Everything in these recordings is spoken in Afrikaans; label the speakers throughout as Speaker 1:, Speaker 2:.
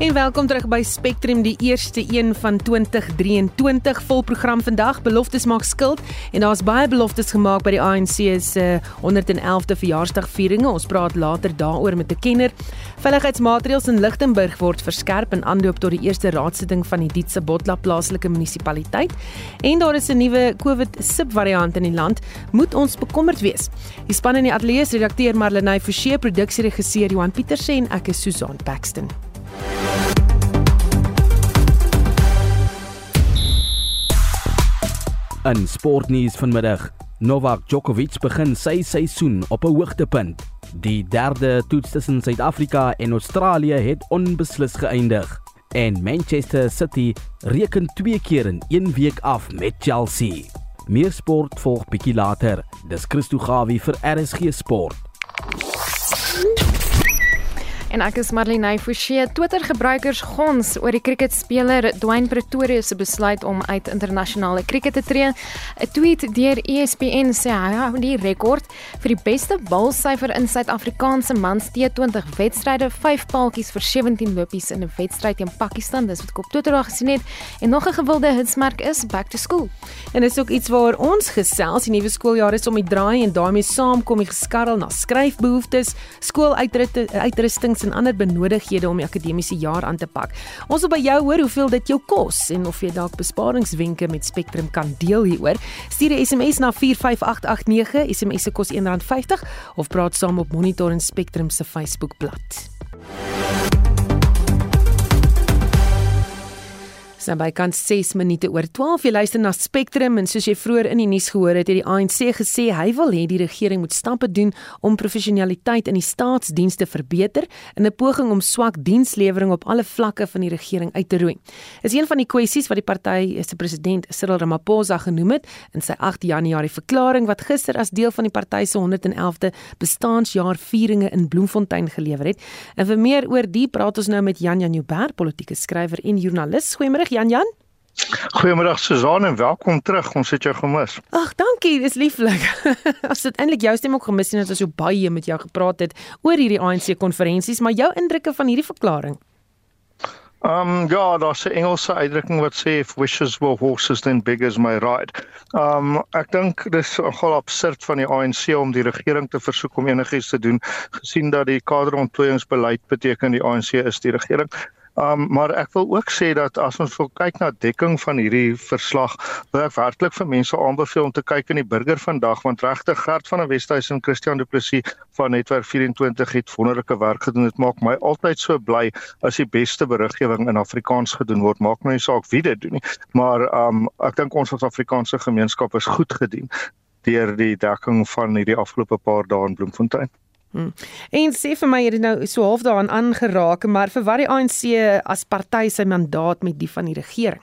Speaker 1: En welkom terug by Spectrum, die eerste een van 2023 vol program vandag. Beloftes maak skuld en daar's baie beloftes gemaak by die ANC se uh, 111de verjaarsdagvieringe. Ons praat later daaroor met 'n kenner. Veiligheidsmaatreëls in Lichtenburg word verskerp in aanloop tot die eerste raadsitting van die Dietse Botla plaaslike munisipaliteit. En daar is 'n nuwe COVID subvariant in die land. Moet ons bekommerd wees? Die span in die ateljee se redakteur Marlenae Forsie, produksieregisseur Johan Pieterse en ek is Susan Paxton.
Speaker 2: In sportnuus vanmiddag, Novak Djokovic begin sy seisoen op 'n hoogtepunt. Die derde toets tussen Suid-Afrika en Australië het onbeslis geëindig en Manchester City reken twee keer in een week af met Chelsea. Meer sport volg bietjie later. Dis Christo Gawie vir RSG Sport.
Speaker 3: En ek is Marlene Forsie. Twitter gebruikers gons oor die kriketspeler Dwayne Pretorius se besluit om uit internasionale kriket te tree. 'n Tweet deur ESPN sê hy hou die rekord vir die beste balsyfer in Suid-Afrikaanse mans T20 wedstryde, 5 paaltjies vir 17 lopies in 'n wedstryd teen Pakistan. Dis wat ek op Twitter gesien het. En nog 'n gewilde hitsmerk is back to school.
Speaker 1: En dis ook iets waar ons gesels, die nuwe skooljaar is om die draai en daarmee saam kom die geskarrel na skryfbehoeftes, skooluitrusting en ander benodighede om die akademiese jaar aan te pak. Ons wil by jou hoor hoeveel dit jou kos en of jy dalk besparingswenke met Spectrum kan deel hieroor. Stuur 'n SMS na 45889, SMS se kos R1.50 of praat saam op Monitor en Spectrum se Facebookblad. Sy by kan 6 minute oor 12 jy luister na Spectrum en soos jy vroeër in die nuus gehoor het, het die ANC gesê hy wil hê die regering moet stappe doen om professionaliteit in die staatsdienste verbeter in 'n poging om swak dienslewering op alle vlakke van die regering uit te roei. Is een van die kwessies wat die party se president Cyril Ramaphosa genoem het in sy 8 Januarie verklaring wat gister as deel van die party se 111de bestaanjaar vieringe in Bloemfontein gelewer het. En vir meer oor die praat ons nou met Jan Janouberg, politieke skrywer en joernalis. Goeiemôre Jan Jan.
Speaker 4: Goeiemiddag Susan en welkom terug. Ons het jou gemis.
Speaker 1: Ag, dankie. Dis lieflik. As dit eintlik jou stem ook gemis het, het ons so baie met jou gepraat het oor hierdie ANC konferensies, maar jou indrukke van hierdie verklaring.
Speaker 4: Um ja, daar's 'n Engelse uitdrukking wat sê if wishes were horses then beggars may ride. Um ek dink dis nogal absurd van die ANC om die regering te versoek om enigiets te doen gesien dat die kaderontplooiingsbeleid beteken die ANC is die regering. Um maar ek wil ook sê dat as ons wil kyk na dekking van hierdie verslag, wil ek werklik vir mense aanbeveel om te kyk in die burger vandag want regtig Gert van der Westhuys en Christian Du Plessis van Netwerk 24 het wonderlike werk gedoen. Dit maak my altyd so bly as die beste beriggewing in Afrikaans gedoen word. Maak my nie saak wie dit doen nie, maar um ek dink ons as Afrikaanse gemeenskap is goed gedien deur die dekking van hierdie afgelope paar dae in Bloemfontein.
Speaker 1: Hmm. En sê vir my het dit nou so half daaraan aangeraak, maar vir wat die ANC as party sy mandaat met die van die regering?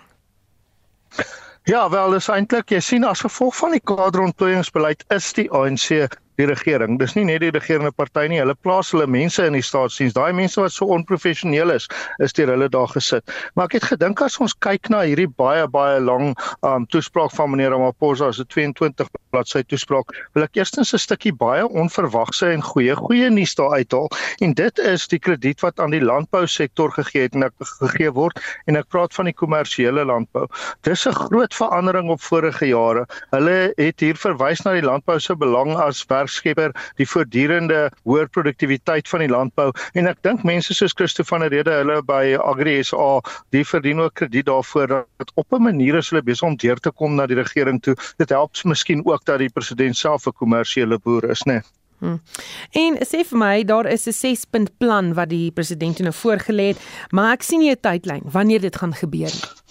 Speaker 4: Ja, wel, dis eintlik jy sien as gevolg van die kaderontplooiingsbeleid is die ANC die regering. Dis nie net die regerende party nie, hulle plaas hulle mense in die staatsdiens. Daai mense wat so onprofessioneel is, is deur hulle daar gesit. Maar ek het gedink as ons kyk na hierdie baie baie lang um toespraak van meneer Ramaphosa, as 'n 22 bladsy toespraak, wil ek eerstens 'n stukkie baie onverwagse en goeie goeie nuus daar uithaal. En dit is die krediet wat aan die landbousektor gegee het en gegee word en ek praat van die kommersiële landbou. Dis 'n groot verandering op vorige jare. Hulle het hier verwys na die landbou se belang as werkskepper, die voortdurende hoër produktiwiteit van die landbou en ek dink mense soos Christo van der Rede, hulle by Agri SA, die verdien ook krediet daarvoor dat op 'n manier is hulle besig om deur te kom na die regering toe. Dit help miskien ook dat die president self 'n kommersiële boer is, né? Nee.
Speaker 1: Hmm. En sê vir my, daar is 'n 6-punt plan wat die president nou voorgelê het, maar ek sien nie 'n tydlyn wanneer dit gaan gebeur nie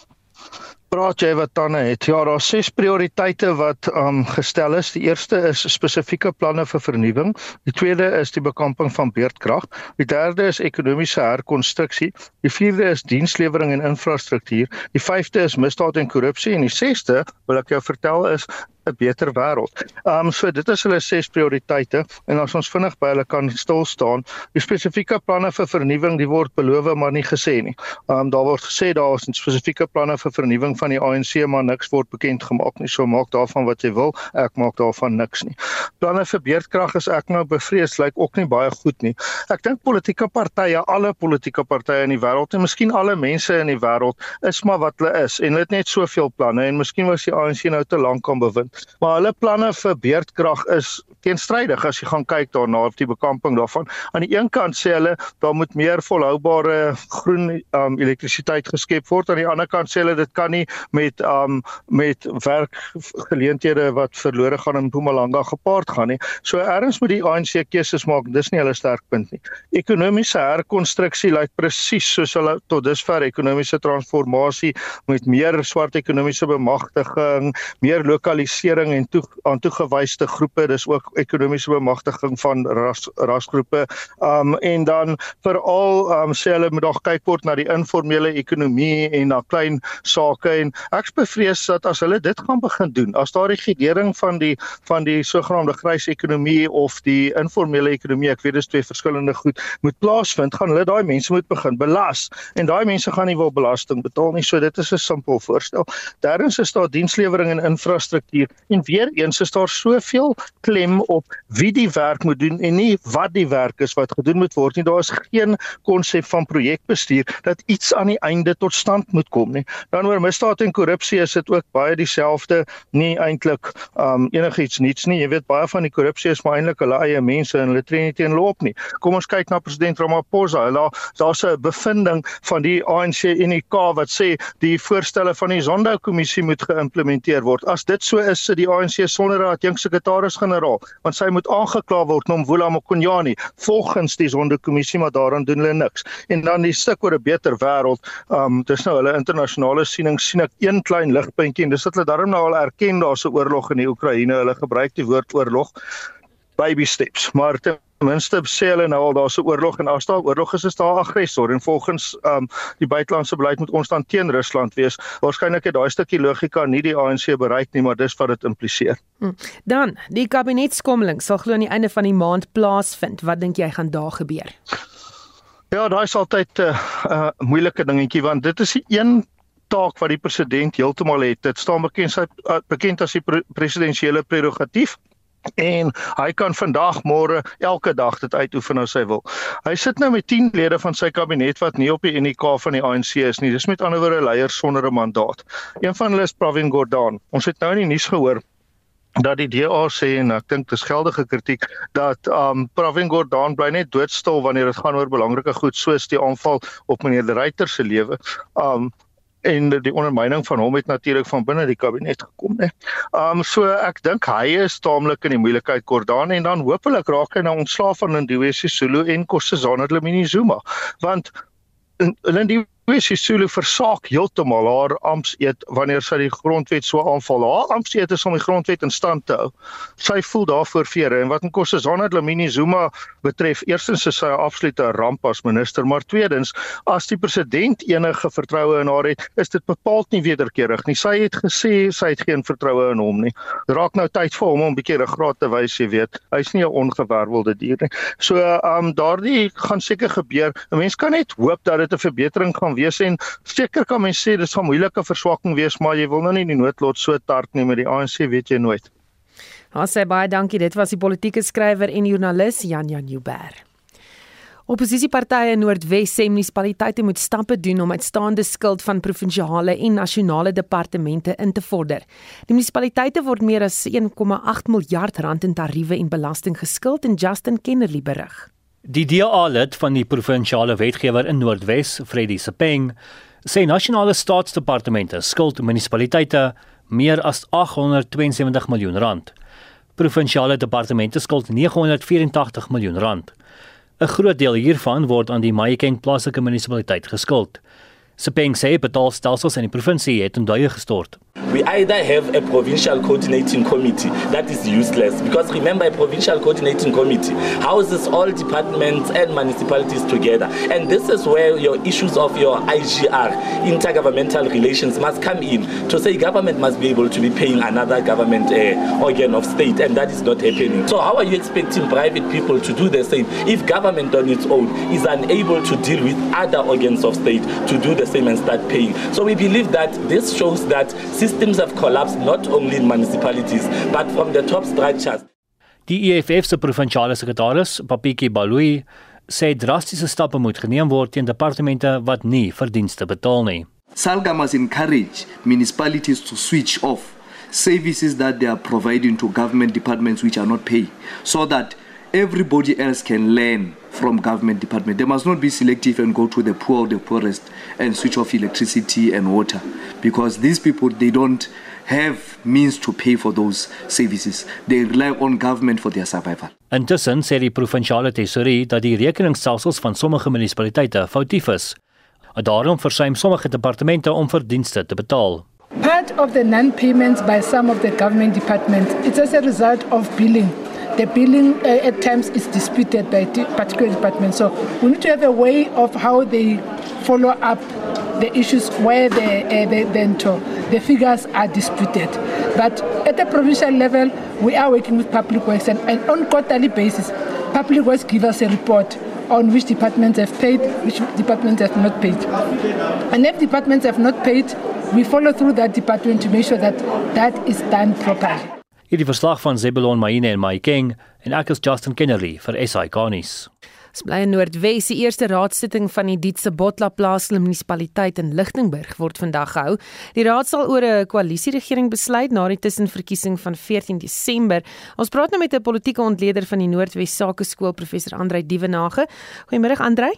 Speaker 4: praat jy wat tande het. Ja, daar's ses prioriteite wat um gestel is. Die eerste is spesifieke planne vir vernuwing. Die tweede is die bekamping van beerdkrag. Die derde is ekonomiese herkonstruksie. Die vierde is dienslewering en infrastruktuur. Die vyfde is misdaad en korrupsie en die sesde, wil ek jou vertel, is 'n beter wêreld. Um so dit is hulle ses prioriteite en as ons vinnig by hulle kan stil staan, die spesifieke planne vir vernuwing, die word beloof maar nie gesê nie. Um daar word gesê daar is spesifieke planne vir vernuwing van die ANC, maar niks word bekend gemaak nie. So maak daarvan wat jy wil, ek maak daarvan niks nie. Planne vir beerdkrag is ek nou bevrees lyk ook nie baie goed nie. Ek dink politieke partye, alle politieke partye in die wêreld en miskien alle mense in die wêreld is maar wat hulle is en hulle het net soveel planne en miskien was die ANC nou te lank aan bewind. Maar hulle planne vir beerdkrag is teenstrydig as jy gaan kyk daarna op die bekamping daarvan. Aan die een kant sê hulle daar moet meer volhoubare groen um, elektrisiteit geskep word, aan die ander kant sê hulle dit kan nie met um met werkgeleenthede wat verlore gaan in Mpumalanga gepaard gaan nie. So erns moet die ANC keuses maak. Dis nie hulle sterkpunt nie. Ekonomiese herkonstruksie lyk presies soos hulle tot dusver ekonomiese transformasie met meer swart ekonomiese bemagtiging, meer lokalisering en toe aan toegewyde groepe. Dis ook ekonomiese bemagtiging van ras rasgroepe. Um en dan veral um sê hulle moet nog kyk word na die informele ekonomie en na klein sake en ek bevrees dat as hulle dit gaan begin doen, as daar regulering van die van die sogenaamde grys ekonomie of die informele ekonomie, ek weet dis twee verskillende goed, moet plaasvind, gaan hulle daai mense moet begin belas en daai mense gaan nie wil belasting betaal nie. So dit is 'n simpel voorstel. Derdens is daar dienslewering en infrastruktuur en weer eens is daar soveel klem op wie die werk moet doen en nie wat die werk is wat gedoen moet word nie. Daar is geen konsep van projekbestuur dat iets aan die einde tot stand moet kom nie. Dan oor misdaad en korrupsie is dit ook baie dieselfde, nie eintlik um enigiets niets nie. Jy weet baie van die korrupsie is maar eintlik hulle eie mense en hulle tree nie teen loop nie. Kom ons kyk na president Ramaphosa. Hulle daar's 'n bevinding van die ANC UNK wat sê die voorstelle van die Zondo kommissie moet geïmplementeer word. As dit so is, sit die ANC sonder 'n adjunk sekretaris-generaal, want sy moet aangekla word om Vula Mokonyane volgens die Zondo kommissie, maar daaraan doen hulle niks. En dan die stuk oor 'n beter wêreld, um dis nou hulle internasionale siening sien ek een klein ligpuntjie en dis dat hulle daarom nou al erken daar's 'n oorlog in die Oekraïne. Hulle gebruik die woord oorlog baby steps, maar ten minste sê hulle nou al daar's 'n oorlog en as daar oorlog is, is daar aggressor en volgens um die buitelandse beleid moet ons dan teen Rusland wees. Waarskynlik het daai stukkie logika nie die ANC bereik nie, maar dis wat dit impliseer.
Speaker 1: Hm. Dan, die kabinetskommeling sal glo aan die einde van die maand plaasvind. Wat dink jy gaan daar gebeur?
Speaker 4: Ja, daai is altyd 'n uh, uh, moeilike dingetjie want dit is die een taak wat die president heeltemal het. Dit staan bekend sy uh, bekend as die pre presidensiële prerogatief en hy kan vandag môre elke dag dit uitoefen as hy wil. Hy sit nou met 10 lede van sy kabinet wat nie op die UNK van die ANC is nie. Dis met ander woorde leiers sonder 'n mandaat. Een van hulle is Pravin Gordhan. Ons het nou in die nuus gehoor dat die DA sê en ek dink dis geldige kritiek dat um Pravin Gordhan bly net doodstil wanneer dit gaan oor belangrike goed soos die aanval op meneer De Ruyter se lewe. Um en die ondermyning van hom het natuurlik van binne die kabinet gekom nê. Um so ek dink hy is taamlik in die moeilikheid Gordhan en dan hopelik raak hy nou ontslaaf van Lindiwe Sisulu en Kossazana Dlamini Zuma want Lindiwe Sisulu versaak heeltemal haar ampseed wanneer sy die grondwet so aanval. Haar ampseed is om die grondwet in stand te hou. Sy voel daarvoor vere en wat in Kossazana Dlamini Zuma betref, eerstens is sy 'n absolute ramp as minister, maar tweedens, as die president enige vertroue in haar het, is dit bepaald nie wederkerig nie. Sy het gesê sy het geen vertroue in hom nie. Raak nou tyd vir hom om 'n bietjie ruggraat te wys, jy weet. Hy's nie 'n ongewervelde dier nie. So, ehm um, daardie gaan seker gebeur. 'n Mens kan net hoop dat dit 'n verbetering gaan wees en seker kan mens sê dis 'n moeilike verswakking wees, maar jy wil nou nie die noodlot so tart nie met die ANC, weet jy nooit.
Speaker 1: Ons sê baie dankie. Dit was die politieke skrywer en joernalis Jan Jan Jubber. Opposisiepartye in Noordwes sê munisipaliteite moet stappe doen om uitstaande skuld van provinsiale en nasionale departemente in te vorder. Die munisipaliteite word meer as 1,8 miljard rand in tariewe en belasting geskuld en Justin Kennerly berig.
Speaker 5: Die DA-lid van die provinsiale wetgewer in Noordwes, Freddie Sepeng, sê nasionale staatsdepartemente skuld munisipaliteite meer as 872 miljoen rand. Provinsiale departemente skuld 984 miljoen rand. 'n Groot deel hiervan word aan die Mahikeng plaaslike munisipaliteit geskuld. Sepeng sê betaalstelsels in die provinsie het in duie gestort.
Speaker 6: We either have a provincial coordinating committee that is useless because remember a provincial coordinating committee houses all departments and municipalities together. And this is where your issues of your IGR intergovernmental relations must come in. To say government must be able to be paying another government uh, organ of state and that is not happening. So how are you expecting private people to do the same if government on its own is unable to deal with other organs of state to do the same and start paying? So we believe that this shows that systems have collapsed not only in municipalities but from the top structures.
Speaker 5: Die EFF se provinsiale sekretaris, Papiki Balui, sê drastiese stappe moet geneem word teen departemente wat nie verdienste betaal nie.
Speaker 7: SALGA must encourage municipalities to switch off services that they are providing to government departments which are not paying so that everybody else can learn from government department. They must not be selective and go to the poor or the poorest and switch off electricity and water because these people they don't have means to pay for those services. They rely on government for their survival.
Speaker 5: Intussen sê die provinsiale tesourier dat die rekeningsstelsels van sommige munisipaliteite foutief is. Daarom versuim sommige departemente om verdienste te betaal.
Speaker 8: Part of the non-payments by some of the government departments it's as a result of billing the billing uh, at times is disputed by particular departments. So we need to have a way of how they follow up the issues where the, uh, the, the, the figures are disputed. But at the provincial level, we are working with public works and, and on quarterly basis, public works give us a report on which departments have paid, which departments have not paid. And if departments have not paid, we follow through that department to make sure that that is done properly.
Speaker 5: Hierdie verslag van Zebulon Maine en Mike King en ek is Justin Kennedy vir SI Garnis.
Speaker 1: Bly in Noordwes se eerste raadsitting van die Dietse Botla plaaslike munisipaliteit in Lichtenburg word vandag gehou. Die raad sal oor 'n koalisieregering besluit na die tussenverkiesing van 14 Desember. Ons praat nou met 'n politieke ontleder van die Noordwes Sakeskool professor Andrei Dievenage. Goeiemôre Andrei.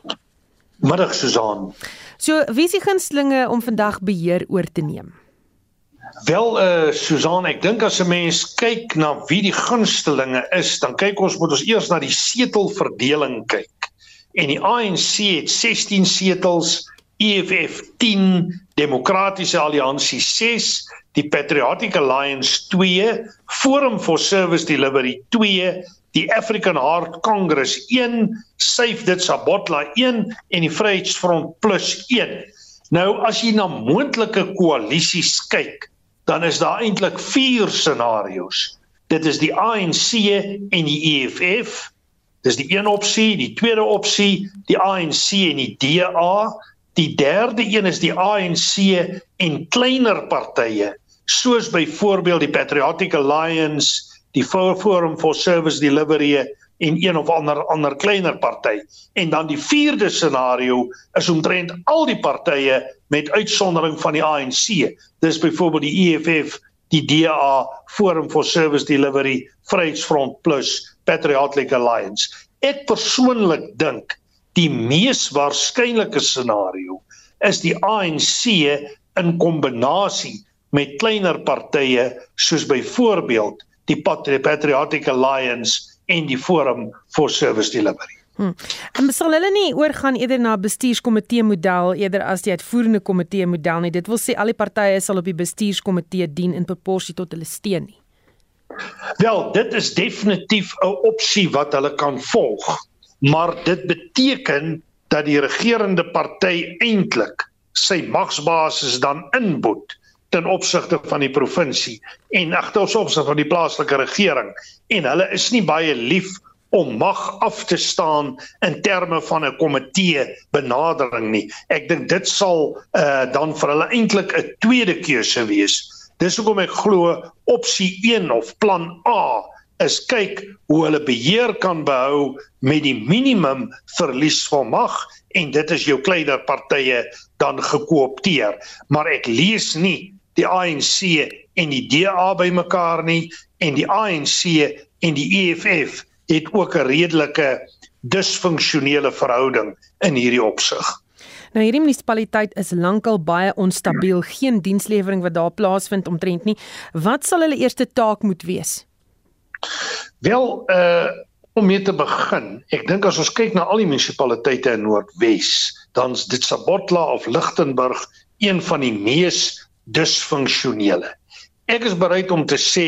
Speaker 9: Middag Susan.
Speaker 1: So, wie is die gunstlinge om vandag beheer oor te neem?
Speaker 9: Wel eh uh, Susan, ek dink as 'n mens kyk na wie die gunstelinge is, dan kyk ons moet ons eers na die setelverdeling kyk. En die ANC het 16 setels, EFF 10, Demokratiese Alliansie 6, die Patriotic Alliance 2, Forum for Service Delivery 2, die African Heart Congress 1, Safe Dit Sabotla 1 en die Vryheidsfront Plus 1. Nou as jy na moontlike koalisies kyk, dan is daar eintlik vier scenario's. Dit is die ANC en die EFF. Dis die een opsie, die tweede opsie, die ANC en die DA. Die derde een is die ANC en kleiner partye, soos byvoorbeeld die Patriotic Alliance, die Forum for Service Delivery en een of ander ander kleiner party. En dan die vierde scenario is omtrent al die partye met uitsondering van die ANC. Dis byvoorbeeld die EFF, die DA, Forum for Service Delivery, Vryheidsfront Plus, Patriotic Alliance. Ek persoonlik dink die mees waarskynlike scenario is die ANC in kombinasie met kleiner partye soos byvoorbeeld die Patriotic Alliance en die Forum for Service Delivery.
Speaker 1: Hmm. En sal hulle nie oorgaan eerder na bestuurskomitee model eerder as die uitvoerende komitee model nie. Dit wil sê al die partye sal op die bestuurskomitee dien in proporsie tot hulle steun nie.
Speaker 9: Wel, dit is definitief 'n opsie wat hulle kan volg, maar dit beteken dat die regerende party eintlik sy magsbasis dan inboet ten opsigte van die provinsie en agter ons opsig van die plaaslike regering en hulle is nie baie lief om mag af te staan in terme van 'n komitee benadering nie. Ek dink dit sal uh, dan vir hulle eintlik 'n tweede keuse wees. Dis hoekom ek glo opsie 1 of plan A is kyk hoe hulle beheer kan behou met die minimum verlies van mag en dit is jou kleiner partye dan gekoopteer. Maar ek lees nie die ANC en die DA bymekaar nie en die ANC en die EFF het ook 'n redelike disfunksionele verhouding in hierdie opsig.
Speaker 1: Nou hierdie munisipaliteit is lankal baie onstabiel, geen dienslewering wat daar plaasvind omtrent nie. Wat sal hulle eerste taak moet wees?
Speaker 9: Wel, uh Om mee te begin, ek dink as ons kyk na al die munisipaliteite in Noordwes, dan's dit Sabotla of Lichtenburg een van die mees disfunksionele. Ek is bereid om te sê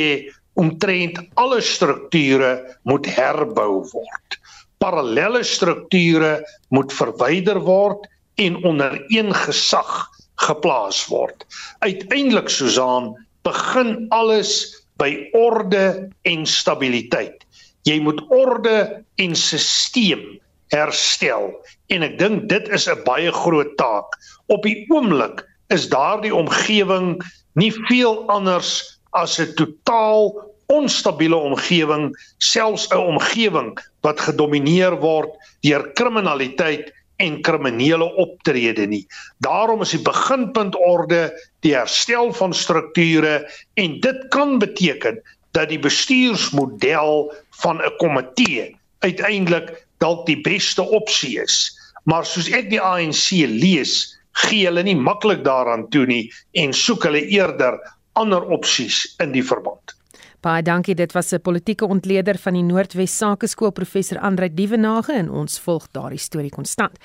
Speaker 9: omtrent alle strukture moet herbou word. Parallelle strukture moet verwyder word en onder een gesag geplaas word. Uiteindelik Susan begin alles by orde en stabiliteit. Jy moet orde en stelsel herstel en ek dink dit is 'n baie groot taak. Op die oomblik is daardie omgewing nie veel anders as 'n totaal onstabiele omgewing, selfs 'n omgewing wat gedomeineer word deur kriminaliteit en kriminele optrede nie. Daarom is die beginpunt orde die herstel van strukture en dit kan beteken dat die bestuursmodel van 'n komitee uiteindelik dalk die beste opsie is. Maar soos ek die ANC lees, gee hulle nie maklik daaraan toe nie en soek hulle eerder ander opsies in die verband.
Speaker 1: Baie dankie. Dit was 'n politieke ontleder van die Noordwes Sakeskool professor Andre Dievenage en ons volg daardie storie konstant.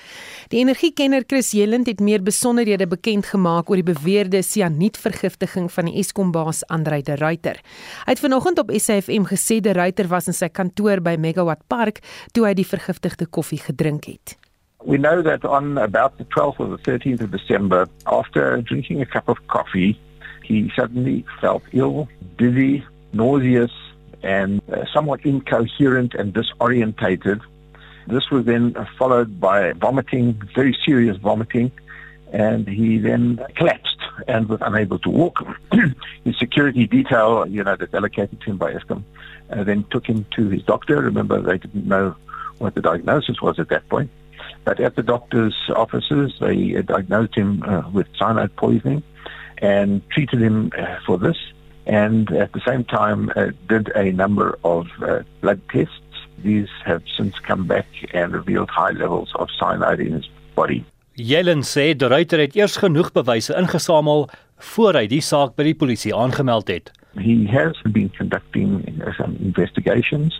Speaker 1: Die energiekenner Chris Jelend het meer besonderhede bekend gemaak oor die beweerde sianietvergiftiging van die Eskom baas Andre de Ruyter. Hy het vanoggend op SAFM gesê de Ruyter was in sy kantoor by Megawatt Park toe hy die vergiftigde koffie gedrink het.
Speaker 10: We know that on about the 12th or the 13th of December, after drinking a cup of coffee, he suddenly felt ill, dizzy, nauseous, and uh, somewhat incoherent and disorientated. This was then followed by vomiting, very serious vomiting, and he then collapsed and was unable to walk. his security detail, you know, that allocated to him by ESCOM, uh, then took him to his doctor. Remember, they didn't know what the diagnosis was at that point. But at the doctor's offices, they diagnosed him uh, with cyanide poisoning and treated him uh, for this. And at the same time, uh, did a number of uh, blood tests. These have since come back and revealed high levels of cyanide in his body.
Speaker 5: Jelen sê die ruiter het eers genoeg bewyse ingesamel voor hy die saak by die polisie aangemeld het.
Speaker 10: He has been conducting some investigations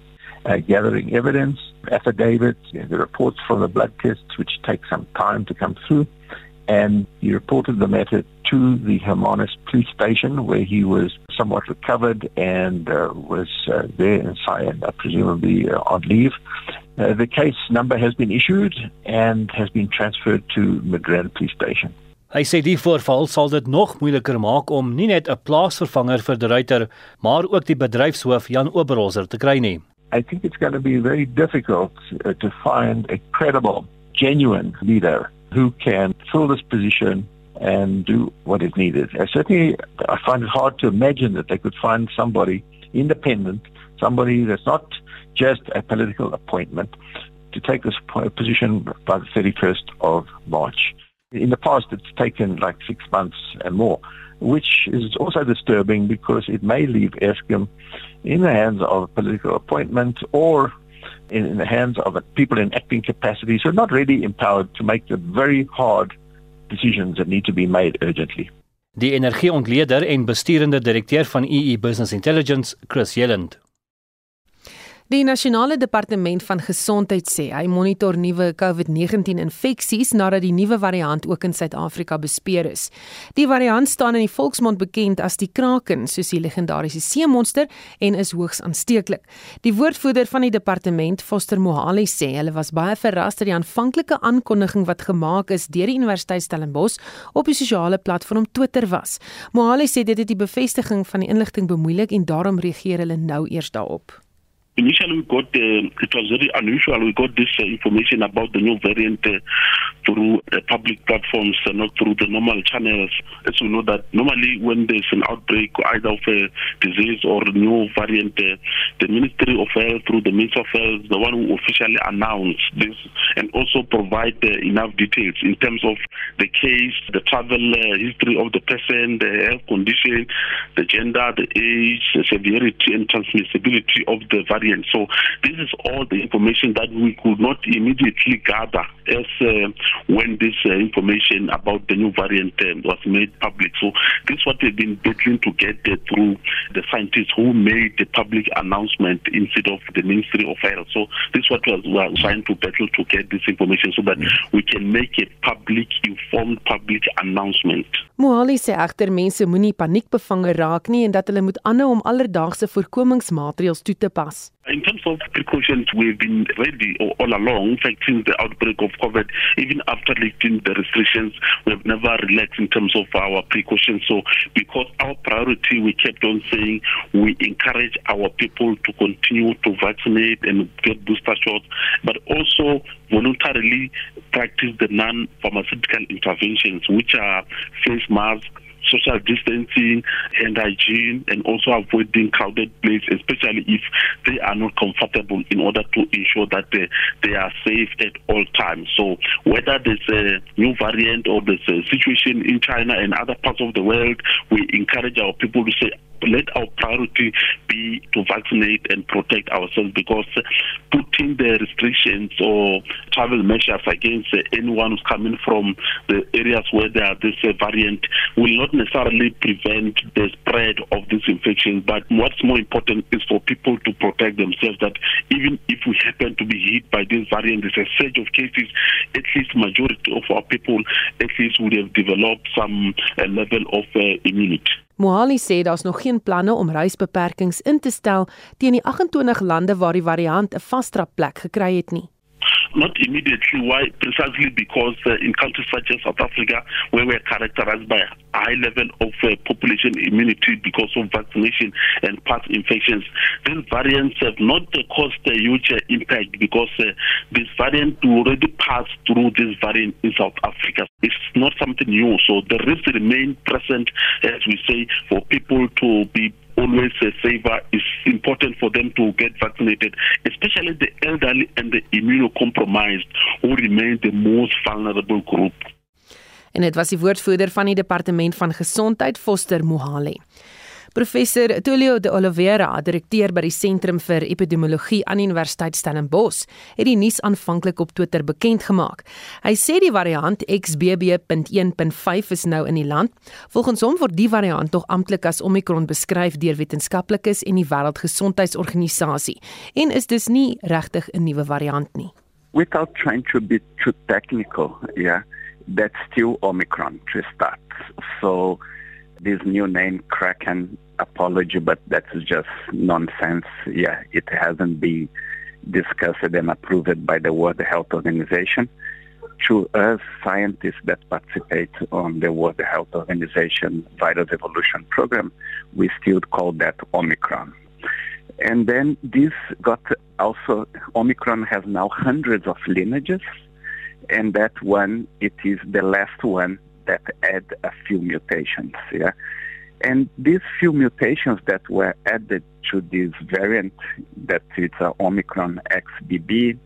Speaker 10: uh, gathering evidence, affidavits, the reports from the blood tests, which take some time to come through. And he reported the matter to the Hermanus police station where he was somewhat recovered and uh, was uh, there in Cyan, uh, presumably uh, on leave. Uh, the case number has been issued and has been transferred to Madrid police station.
Speaker 5: Hy sê die voorval sal dit nog moeiliker maak om nie net 'n plaasvervanger vir die ruiter, maar ook die bedryfshoof Jan Oberholzer te kry nie.
Speaker 10: I think it's going to be very difficult uh, to find a credible, genuine leader who can fill this position and do what is needed. I certainly, I find it hard to imagine that they could find somebody independent, somebody that's not just a political appointment, to take this position by the 31st of March. In the past, it's taken like six months and more, which is also disturbing because it may leave ESCOM in the hands of a political appointment or in, in the hands of people in acting capacity, so not really empowered to make the very hard decisions that need to be made urgently.
Speaker 5: Die energieontleder en besturende direkteur van EE Business Intelligence, Chris Jelland.
Speaker 1: Die nasionale departement van gesondheid sê hy monitor nuwe COVID-19 infeksies nadat die nuwe variant ook in Suid-Afrika bespeer is. Die variant staan in die volksmond bekend as die kraken, soos die legendariese seemonster en is hoogs aansteeklik. Die woordvoerder van die departement, Foster Mohali, sê hulle was baie verras dat die aanvanklike aankondiging wat gemaak is deur die Universiteit Stellenbosch op die sosiale platform Twitter was. Mohali sê dit het die bevestiging van die inligting bemoeilik en daarom reageer hulle nou eers daarop.
Speaker 11: Initially we got uh, it was very unusual. We got this uh, information about the new variant uh, through the public platforms uh, not through the normal channels. As we know that normally when there's an outbreak either of a disease or a new variant uh, the ministry of health through the minister of health the one who officially announced this and also provide uh, enough details in terms of the case the travel uh, history of the person the health condition the gender the age the severity and transmissibility of the variant variant. So this is all the information that we could not immediately gather as uh, when this uh, information about the new variant uh, was made public. So this is what we've been battling to get uh, through the scientists who made the public announcement instead of the Ministry of Health. So this is what we are, we are trying to battle to get this information so that we can make a public, informed public announcement.
Speaker 1: Mohali sê egter mense moenie paniekbevange raak nie en dat hulle moet aanhou om alledaagse voorkomingsmaatreëls toe te pas.
Speaker 11: In terms of precautions, we've been ready all along. In fact, since the outbreak of COVID, even after lifting the restrictions, we've never relaxed in terms of our precautions. So, because our priority, we kept on saying we encourage our people to continue to vaccinate and get booster shots, but also voluntarily practice the non-pharmaceutical interventions, which are face masks, social distancing, and hygiene, and also avoiding crowded places, especially if they are not comfortable, in order to ensure that they, they are safe at all times. So, whether there's a uh, new variant or there's a uh, situation in China and other parts of the world, we encourage our people to say, let our priority be to vaccinate and protect ourselves because putting the restrictions or travel measures against anyone who's coming from the areas where there are this variant will not necessarily prevent the spread of this infection. But what's more important is for people to protect themselves that even if we happen to be hit by this variant, there's a surge of cases, at least majority of our people at least would have developed some uh, level of uh, immunity.
Speaker 1: Mohali sê daar's nog geen planne om reisbeperkings in te stel teen die 28 lande waar die variant 'n vastrapplek gekry het nie.
Speaker 11: Not immediately. Why? Precisely because uh, in countries such as South Africa, where we're characterized by a high level of uh, population immunity because of vaccination and past infections, these variants have not caused a huge uh, impact because uh, this variant already passed through this variant in South Africa. It's not something new, so the risk remain present, as we say, for people to be always a saver is important for them to get vaccinated, especially the elderly and the immunocompromised who remain the most vulnerable group.
Speaker 1: En dit was die woordvoerder van die departement van gesondheid Foster Mohale. Professor Tulio de Oliveira, direkteur by die Sentrum vir Epidemiologie aan Universiteit Stellenbosch, het die nuus aanvanklik op Twitter bekend gemaak. Hy sê die variant XBB.1.5 is nou in die land. Volgens hom word die variant tog amptelik as Omicron beskryf deur wetenskaplikes en die Wêreldgesondheidsorganisasie en is dus nie regtig 'n nuwe variant nie.
Speaker 12: Without trying to be too technical, yeah, that's still Omicron to start. So this new name Kraken apology, but that's just nonsense. Yeah, it hasn't been discussed and approved by the World Health Organization. To us, scientists that participate on the World Health Organization virus evolution program, we still call that Omicron. And then this got also, Omicron has now hundreds of lineages, and that one, it is the last one that add a few mutations. Yeah. And these few mutations that were added to this variant, that it's a Omicron XBB,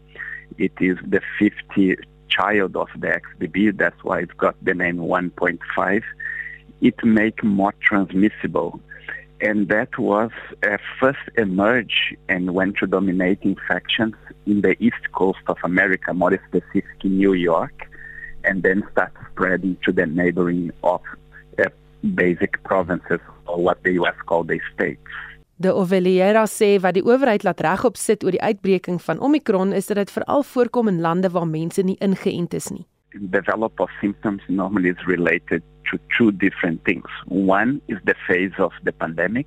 Speaker 12: it is the 50 child of the XBB, that's why it got the name 1.5. It make more transmissible. And that was uh, first emerged and went to dominate infections in the east coast of America, more specific in New York, and then start spreading to the neighboring of uh, basic provinces or what the US call the states.
Speaker 1: De Oveliera sê wat die owerheid laat regop sit oor die uitbreking van Omicron is dat dit veral voorkom in lande waar mense nie ingeënt is nie.
Speaker 12: Develop of symptoms normally is related to two different things. One is the phase of the pandemic.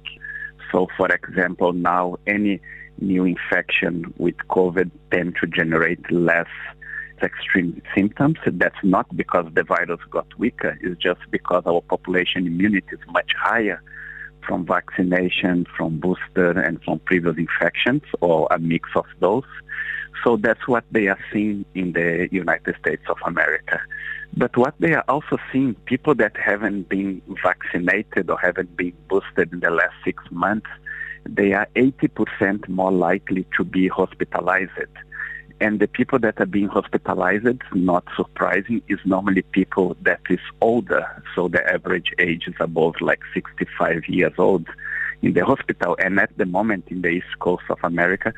Speaker 12: So for example, now any new infection with COVID tend to generate less extreme symptoms. That's not because the virus got weaker, it's just because our population immunity is much higher from vaccination, from booster, and from previous infections, or a mix of those. So that's what they are seeing in the United States of America. But what they are also seeing, people that haven't been vaccinated or haven't been boosted in the last six months, they are 80% more likely to be hospitalized. And the people that are being hospitalized, not surprising, is normally people that is older. So the average age is above like 65 years old. in the hospital. And at the moment in the East Coast of America,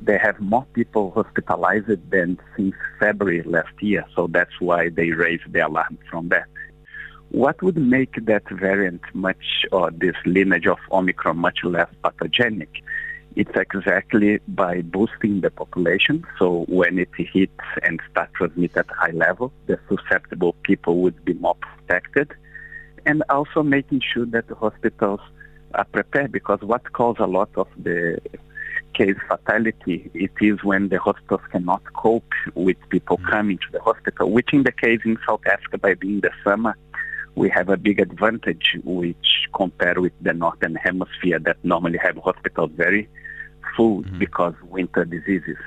Speaker 12: they have more people hospitalized than since February last year. So that's why they raised the alarm from that. What would make that variant much, or this lineage of Omicron much less pathogenic? It's exactly by boosting the population. So when it hits and starts transmit at high level, the susceptible people would be more protected. And also making sure that the hospitals are prepared because what causes a lot of the case fatality, it is when the hospitals cannot cope with people mm. coming to the hospital, which in the case in South Africa by being the summer, we have a big advantage which compare with the northern hemisphere that normally have hospitals very full mm-hmm. because winter diseases.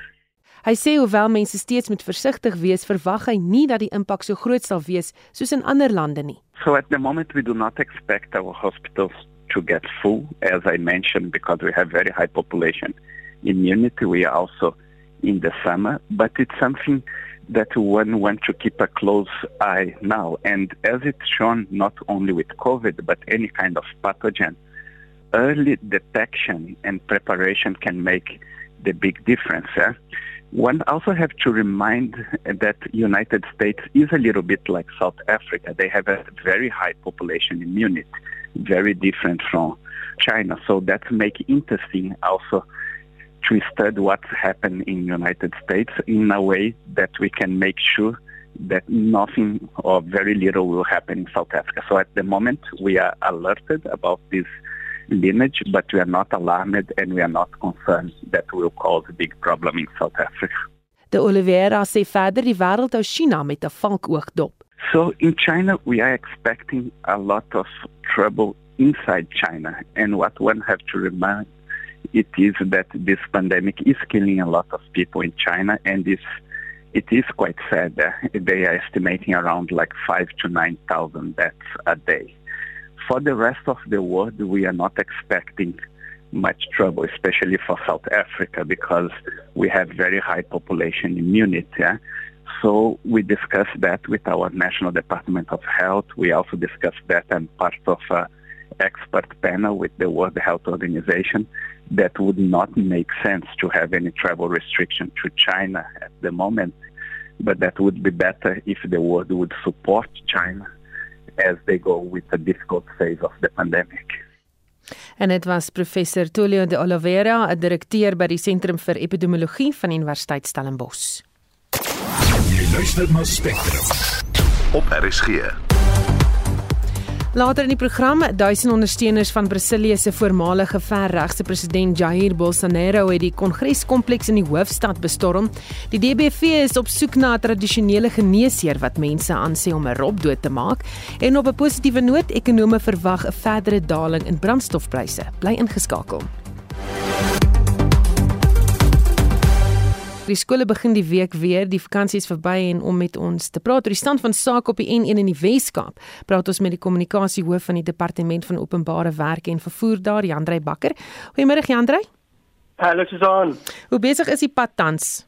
Speaker 1: Hy sê hoewel mense steeds moet versigtig wees, verwag hy nie dat die impak so groot sal wees soos in ander lande nie.
Speaker 12: So at the moment we do not expect our hospitals to get full as I mentioned because we have very high population immunity we are also in the summer, but it's something that one wants to keep a close eye now. And as it's shown not only with COVID, but any kind of pathogen, early detection and preparation can make the big difference. Eh? One also have to remind that United States is a little bit like South Africa. They have a very high population immunity, very different from China. So that make interesting also study what's happened in United States in a way that we can make sure that nothing or very little will happen in South Africa. So at the moment, we are alerted about this lineage, but we are not alarmed and we are not concerned that will cause a big problem in South Africa.
Speaker 1: De Oliveira sê verder die wêreld hou China met 'n valkoogdop.
Speaker 12: So in China, we are expecting a lot of trouble inside China. And what one have to remind it is that this pandemic is killing a lot of people in China, and it's, it is quite sad. They are estimating around like five to 9,000 deaths a day. For the rest of the world, we are not expecting much trouble, especially for South Africa, because we have very high population immunity. Yeah? So we discussed that with our National Department of Health. We also discussed that and part of an expert panel with the World Health Organization that would not make sense to have any travel restriction to China at the moment, but that would be better if the world would support China as they go with the difficult phase of the pandemic.
Speaker 1: En dit was professor Tulio de Oliveira, 'n direkteur by die Sentrum vir Epidemiologie van Universiteit Stellenbosch.
Speaker 13: Jy luister na Spectrum op RSG.
Speaker 1: Later in die program, duisende ondersteuners van Brasilië se voormalige verregse president Jair Bolsonaro het die kongreskompleks in die hoofstad bestorm. Die DBV is op soek na 'n tradisionele geneesheer wat mense aansê om 'n rop dood te maak en op 'n positiewe noot, ekonome verwag 'n verdere daling in brandstofpryse. Bly ingeskakel. Die skole begin die week weer, die vakansie is verby en om met ons te praat oor die stand van sake op die N1 in die Wes-Kaap, praat ons met die kommunikasiehoof van die Departement van Openbare Werke en Vervoer daar, Jandrey Bakker. Goeiemôre Jandrey.
Speaker 14: Hallo Susan.
Speaker 1: Hoe besig is die pad tans?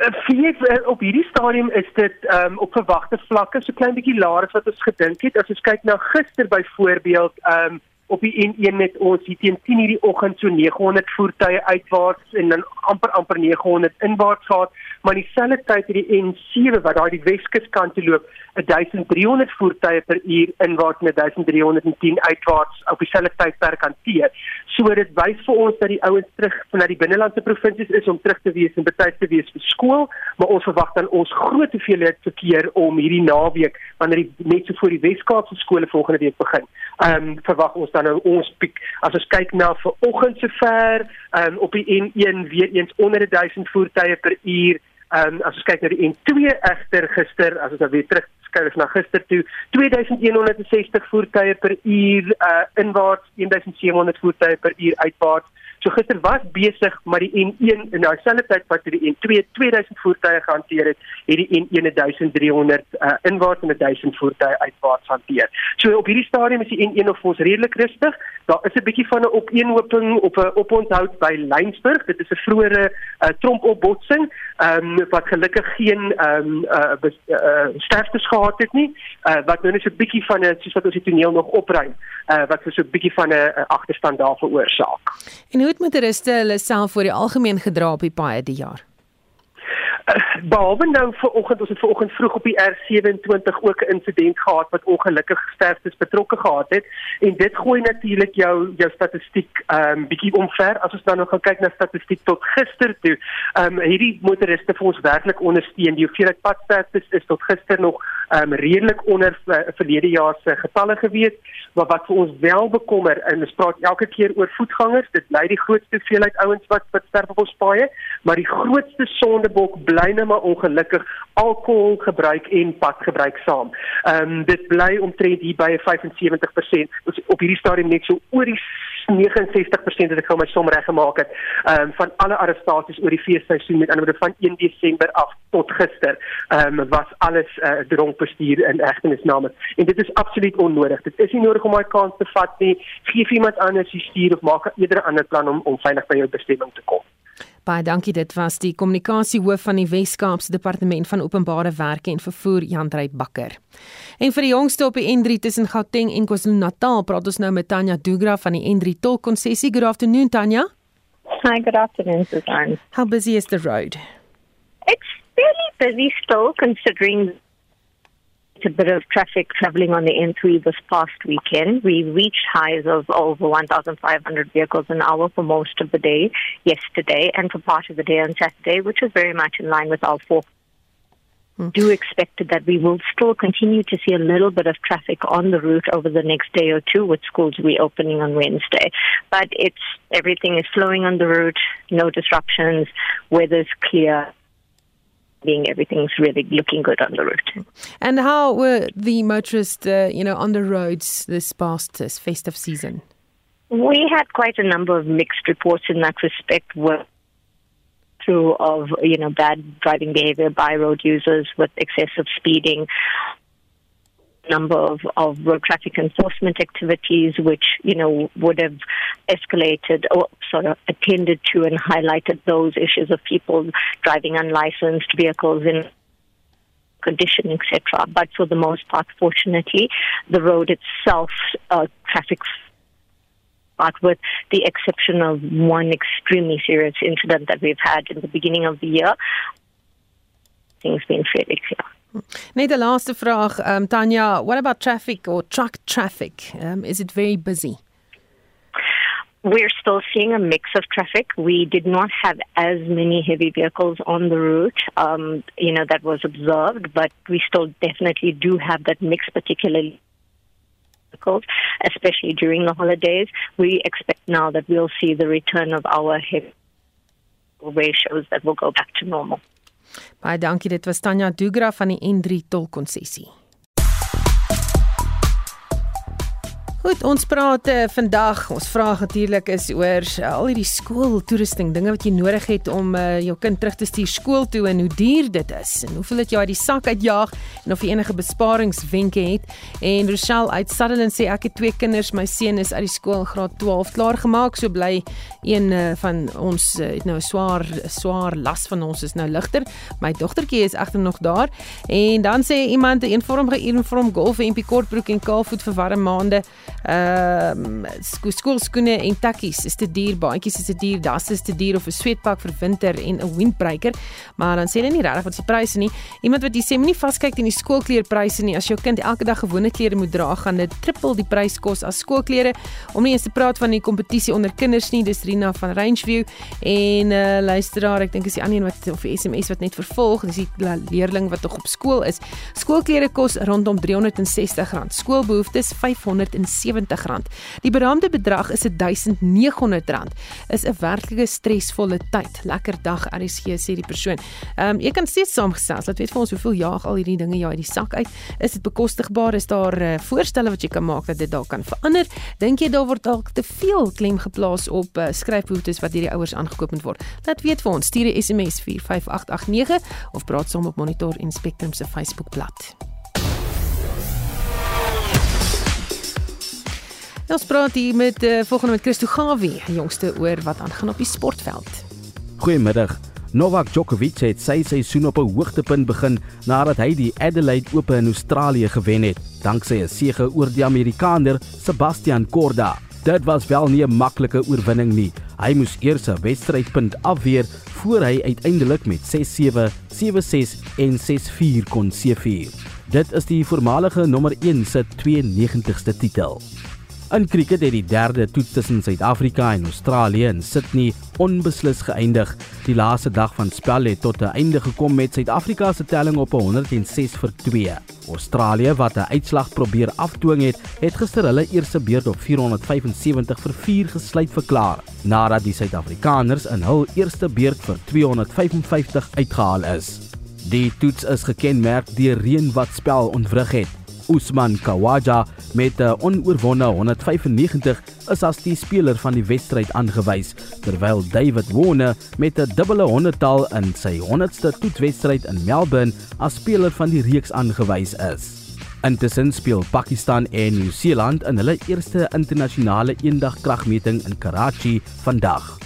Speaker 14: Uh, op hierdie stadium is dit um, op verwagte vlakke so klein bietjie laer as wat ons gedink het. As ons kyk na gister byvoorbeeld, um, op die N1 met ons hier teen 10:00 die oggend so 900 voertuie uitwaarts en dan amper amper 900 inwaarts gehad, maar dieselfde tyd het die N7 wat daai die Weskus kant toe loop, 1300 voertuie per uur inwaarts en 1310 uitwaarts op dieselfde tydperk hanteer. So dit wys vir ons dat die ouens terug van die binnelandse provinsies is om terug te wees en betyds te wees vir skool, maar ons verwag dan ons groot hoeveelheid verkeer om hierdie naweek wanneer die net so voor die Weskaapse skole volgende week begin. Ehm um, verwag ons dan nou ons piek as ons kyk na vanoggend sover, ehm um, op die N1 weer eens onder 1000 voertuie per uur. Ehm um, as ons kyk na die N2 egter gister, as ons dan weer terug skuif na gister toe 2160 voertuie per uur uh inwaarts 1700 voertuie per uur uitwaarts So gister was besig maar die N1 in dieselfde tyd wat die N2 2000 voertuie gehanteer het, het die N1 1300 uh, inwaarts en 1000 voertuie uitwaarts hanteer. So op hierdie stadium is die N1 of ons redelik rustig. Daar is 'n bietjie van 'n opeenhoping op 'n oponthou by Lynsburg. Dit is 'n vroeëre uh, trompopbotsing ehm um, wat gelukkig geen ehm um, uh, uh, sterftes gehad het nie. Uh, wat nou net so 'n bietjie van 'n soos wat ons die toneel nog opruim, uh, wat so 'n bietjie van 'n agterstand daar veroorsaak.
Speaker 1: En hoe het motoriste hulle self voor die algemeen gedra op die paaie die jaar?
Speaker 14: Behalwe nou vir oggend ons het ver oggend vroeg op die R27 ook 'n insident gehad wat ongelukkig sterftes betrokke gehad het. En dit gooi natuurlik jou jou statistiek ehm um, bietjie omver. As ons dan nog gaan kyk na statistiek tot gister toe ehm um, hierdie motoriste vir ons werklik ondersteun. Die hoeveelheid padsterftes is tot gister nog ehm um, redelik onder uh, verlede jaar se getalle gewees. Maar wat vir ons wel bekommer en ons praat elke keer oor voetgangers dit lei die grootste hoeveelheid ouens wat wat sterf op ons paaie. Maar die grootste sondebok bly nou maar ongelukkig alkohol gebruik en padgebruik saam. Ehm um, dit bly omtrent hier by 75%. Ons op hierdie stadium net so oor die 69% het ek gou my som reg gemaak het. Ehm um, van alle arrestasies oor die feesseisoen met ander woorde van 1 Desember af tot gister, ehm um, was alles uh, dronk bestuur in egtenisname. En dit is absoluut onnodig. Dit is nie nodig om daai kans te vat nie. Geef iemand anders die stuur of maak 'n eerder ander plan om om veilig by jou bestemming te kom.
Speaker 1: Baie dankie. Dit was die kommunikasiehoof van die Wes-Kaapse Departement van Openbare Werke en Vervoer, Jandrey Bakker. En vir die jongste op die N3 tussen Gauteng en KwaZulu-Natal, praat ons nou met Tanya Dugra van die N3 tolkonssessie. Good afternoon, Tanya.
Speaker 15: Hi, good afternoon, Susan.
Speaker 1: How busy is the road?
Speaker 15: It's fairly busy still, considering a bit of traffic traveling on the N3 this past weekend. We reached highs of over 1,500 vehicles an hour for most of the day yesterday and for part of the day on Saturday, which is very much in line with our forecast. Hmm. Do expect that we will still continue to see a little bit of traffic on the route over the next day or two with schools reopening on Wednesday. But it's everything is flowing on the route, no disruptions, weather's clear, being everything's really looking good on the route.
Speaker 1: And how were the motorists, uh, you know, on the roads this past this festive season?
Speaker 15: We had quite a number of mixed reports in that respect. Were through of you know bad driving behavior by road users with excessive speeding number of, of road traffic enforcement activities, which, you know, would have escalated or sort of attended to and highlighted those issues of people driving unlicensed vehicles in condition, etc. But for the most part, fortunately, the road itself, uh, traffic but with the exception of one extremely serious incident that we've had in the beginning of the year, things been fairly clear.
Speaker 1: Net 'n laaste vraag, um, Tanya, what about traffic or truck traffic? Um, is it very busy?
Speaker 15: We're still seeing a mix of traffic. We did not have as many heavy vehicles on the route, um, you know, that was observed, but we still definitely do have that mix, particularly vehicles, especially during the holidays. We expect now that we'll see the return of our heavy ratios that will go back to normal.
Speaker 1: Baie dankie. Dit was Tanya Dugra van die N3 tolkonssessie. Goed, ons praat uh, vandag. Ons vraag natuurlik is oor uh, al hierdie skooltoerusting, dinge wat jy nodig het om uh, jou kind terug te stuur skool toe en hoe duur dit is en hoeveel dit jou uit die sak uitjaag en of jy enige besparingswenke het. En Rochelle uit Sutherland sê ek het twee kinders, my seun is uit die skool graad 12 klaar gemaak, so bly een uh, van ons uh, het nou 'n swaar swaar las van ons is nou ligter. My dogtertjie is egter nog daar. En dan sê iemand 'n eenvormige uniform golf en kortbroek en kaalvoet vir warm maande Ehm uh, skoolskoene en takkies is te duur, baadjies is te duur, das is te duur of 'n sweetpak vir winter en 'n windbreaker. Maar dan sê hulle nie regtig wat se pryse nie. Iemand wat jy sê moenie vaskyk in die skoolkleerpryse nie. As jou kind elke dag gewone klere moet dra, gaan dit triple die prys kos as skoolklere. Om nie eens te praat van die kompetisie onder kinders nie. Dis Rina van Rangeview en uh luisteraar, ek dink is die ander een wat of SMS wat net vervolg, dis die leerling wat nog op skool is. Skoolklere kos rondom R360. Skoolbehoeftes R500 R470. Die beraamde bedrag is R1900. Is 'n werklike stresvolle tyd. Lekker dag RSG sê die persoon. Ehm um, jy kan steeds saamgesels. Laat weet vir ons hoeveel jaag al hierdie dinge jy uit die sak uit. Is dit bekostigbaar? Is daar uh, voorstelle wat jy kan maak dat dit dalk kan verander? Dink jy daar word dalk te veel klem geplaas op uh, skryfboetes wat deur die ouers aangekoop moet word? Laat weet vir ons. Stuur 'n SMS 45889 of praat saam op Monitor en Spectrum se Facebookblad. Ons praat hier met uh, volgende met Christo Gawie, die jongste oor wat aangaan op die sportveld.
Speaker 2: Goeiemiddag. Novak Djokovic het sy seisoen op 'n hoogtepunt begin nadat hy die Adelaide Ope in Australië gewen het, danksy 'n sege oor die Amerikaner Sebastian Korda. Dit was wel nie 'n maklike oorwinning nie. Hy moes eers 'n wedstrydpunt afweer voor hy uiteindelik met 6-7, 7-6 en 6-4 kon seëvier. Dit is die voormalige nommer 1 se 92ste titel. In kriket het die derde toets tussen Suid-Afrika en Australië in Sydney onbeslis geëindig. Die laaste dag van spel het tot 'n einde gekom met Suid-Afrika se telling op 106 vir 2. Australië wat 'n uitslag probeer afdwing het, het gister hulle eerste beurt op 475 vir 4 gesluit verklaar, nadat die Suid-Afrikaners in hul eerste beurt vir 255 uitgehaal is. Die toets is gekenmerk deur reën wat spel ontwrig het. Usman Khawaja met 'n onoorwonde 195 is as die speler van die wedstryd aangewys, terwyl David Warner met 'n dubbele 100-tal in sy 100ste toetswedstryd in Melbourne as speler van die reeks aangewys is. Intussen speel Pakistan en Nieu-Seeland in hulle eerste internasionale eendagkragmeting in Karachi vandag.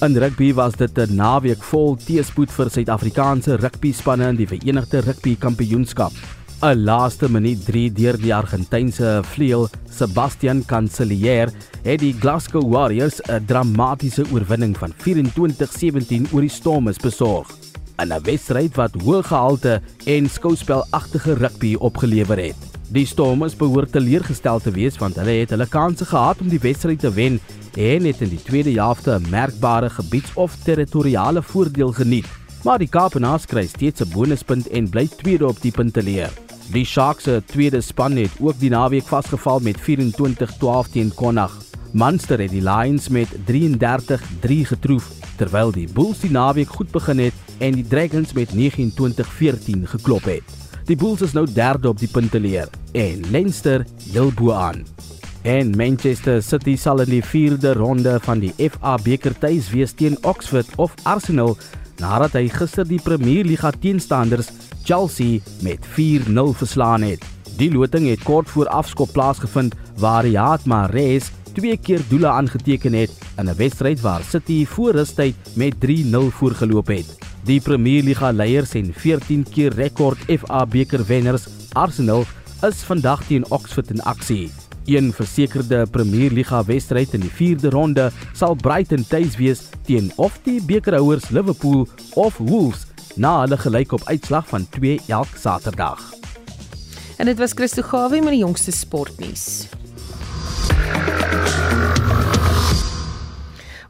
Speaker 2: In rugby was dit 'n naweek vol teëspoed vir Suid-Afrikaanse rugbyspanne in die Verenigde Rugby Kampioenskap. 'n laaste minuut 3 deur die Argentynse vleuel Sebastian Cancellier het die Glasgow Warriors 'n dramatiese oorwinning van 24-17 oor die Stormers besorg. 'n Wedstryd wat hoë gehalte en skouspelagtige rugby opgelewer het. Die Stormers behoort teleurgestel te wees want hulle het hulle kansse gehad om die wedstryd te wen en het in die tweede helfte 'n merkbare gebieds- of territoriale voordeel geniet. Maar die Kaapenaars kry steeds 'n bonuspunt en bly tweede op die punteleer. Die Sharks se tweede span het ook die naweek vasgeval met 24-12 teen Connacht. Munster het die Lions met 33-3 getroof, terwyl die Bulls die naweek goed begin het en die Dragons met 29-14 geklop het. Die Bulls is nou derde op die punteleer en Leinster heel bo aan. En Manchester City sal in die 4de ronde van die FA beker tuis wees teen Oxford of Arsenal nadat hy gister die Premier Liga teenstanders Chelsea met 4-0 verslaan het. Die loting het kort voor afskop plaasgevind waar Riyad Mahrez twee keer doele aangeteken het in 'n wedstryd waar City voor rustyd met 3-0 voorgeloop het. Die Premier Liga leiers en 14 keer rekord FA beker wenners Arsenal is vandag teen Oxford in aksie. Een versekerde Premier Liga wedstryd in die 4de ronde sal Brighton tuis wees teen of die bekerhouers Liverpool of Wolves na hulle gelyk op uitslag van 2 elk Saterdag.
Speaker 1: En dit was Christo Gawie met die jongste sportnuus.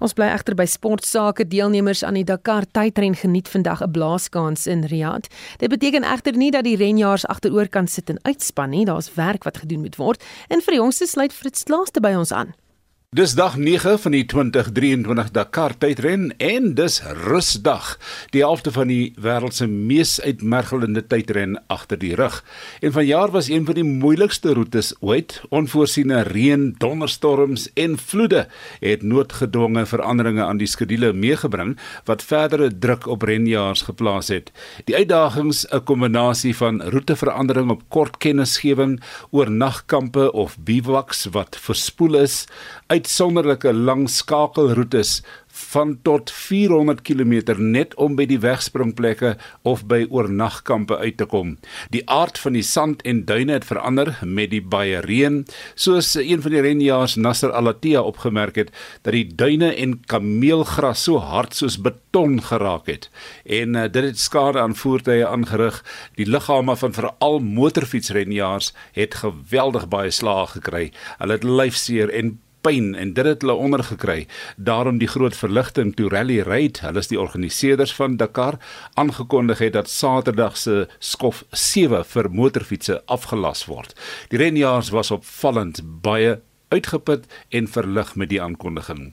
Speaker 1: Ons bly egter by sportsake. Deelnemers aan die Dakar tydren geniet vandag 'n blaaskans in Riyadh. Dit beteken egter nie dat die renjaars agteroor kan sit en uitspan nie. Daar's werk wat gedoen moet word. En vir die jongste sluit Fritz Laaste by ons aan.
Speaker 16: Dis dag 9 van die 2023 Dakar tydren en dis rusdag. Die helfte van die wêreld se mees uitmergelende tydren agter die rug. En vanjaar was een van die moeilikste roetes ooit. Onvoorsiene reën, donderstorms en vloede het noodgedwonge veranderinge aan die skedule meegebring wat verdere druk op renjaars geplaas het. Die uitdagings, 'n kombinasie van roeteverandering op kort kennisgewing, oornagkampe of bivouacs wat verspoel is, uitsonderlike lang skakelroetes van tot 400 km net om by die wegspringplekke of by oornagkampe uit te kom. Die aard van die sand en duine het verander met die baie reën, soos een van die renjaars Nasser Alatia opgemerk het dat die duine en kameelgras so hard soos beton geraak het en uh, dit het skade aan voertuie aangerig. Die liggame van veral motorfietsrenjaars het geweldig baie slae gekry. Hulle het lyfseer en pyn en dit het hulle ondergekry. Daarom die groot verligting toe Rally Raid, hulle is die organiseerders van Dakar, aangekondig het dat Saterdag se skof 7 vir motorfietsse afgelas word. Die renjaars was opvallend baie uitgeput en verlig met die aankondiging.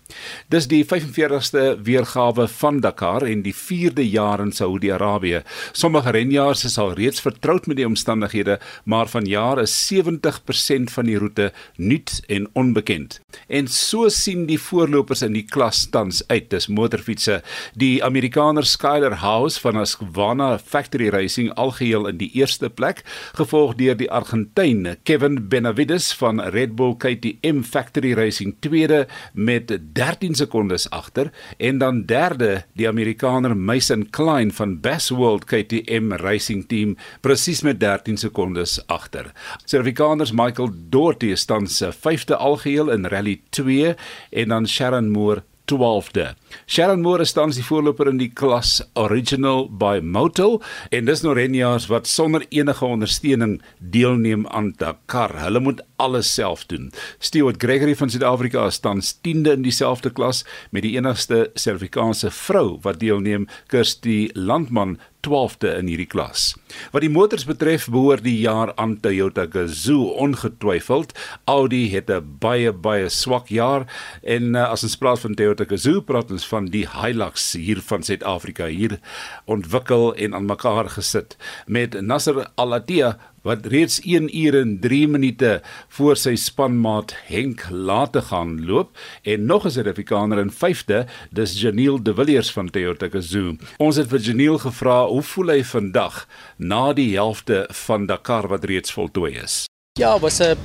Speaker 16: Dis die 45ste weergawe van Dakar en die 4de jaar in Saudi-Arabië. Sommige renjaars is al reeds vertroud met die omstandighede, maar vanjaar is 70% van die roete nuut en onbekend. En so sien die voorlopers in die klas tans uit. Dis motorfietsse. Die Amerikaner Skyler House van Ascona Factory Racing algeheel in die eerste plek, gevolg deur die Argentyn Kevin Benavides van Red Bull KTM M Factory Racing tweede met 13 sekondes agter en dan derde die Amerikaner Mason Klein van Bass World KTM Racing Team presies met 13 sekondes agter. Servikaners Michael Doherty staan se vyfde algeheel in Rally 2 en dan Sharon Moore 12de. Sharon Moore is tans die voorloper in die klas Original by Motul en dis Norenia's wat sonder enige ondersteuning deelneem aan Dakar. Hulle moet alles self doen. Stewart Gregory van Suid-Afrika is tans 10de in dieselfde klas met die enigste Suid-Afrikaanse vrou wat deelneem, Kirsty Landman 12de in hierdie klas. Wat die motors betref, behoort die jaar aan Toyota Gazoo ongetwyfeld. Audi het 'n baie baie swak jaar en uh, as ons praat van Toyota Gazoo, praat ons van die Hilux hier van Suid-Afrika hier ontwikkel en aan mekaar gesit met Nasser Al-Attiyah wat reeds 1 uur en 3 minute voor sy spanmaat Henk laat te gaan loop en nog 'n Suid-Afrikaner in 5de, dis Janiel De Villiers van Toyota Gazoo. Ons het vir Janiel gevra hoe voel hy vandag na die helfte van Dakar wat reeds voltooi is.
Speaker 17: Ja, was 'n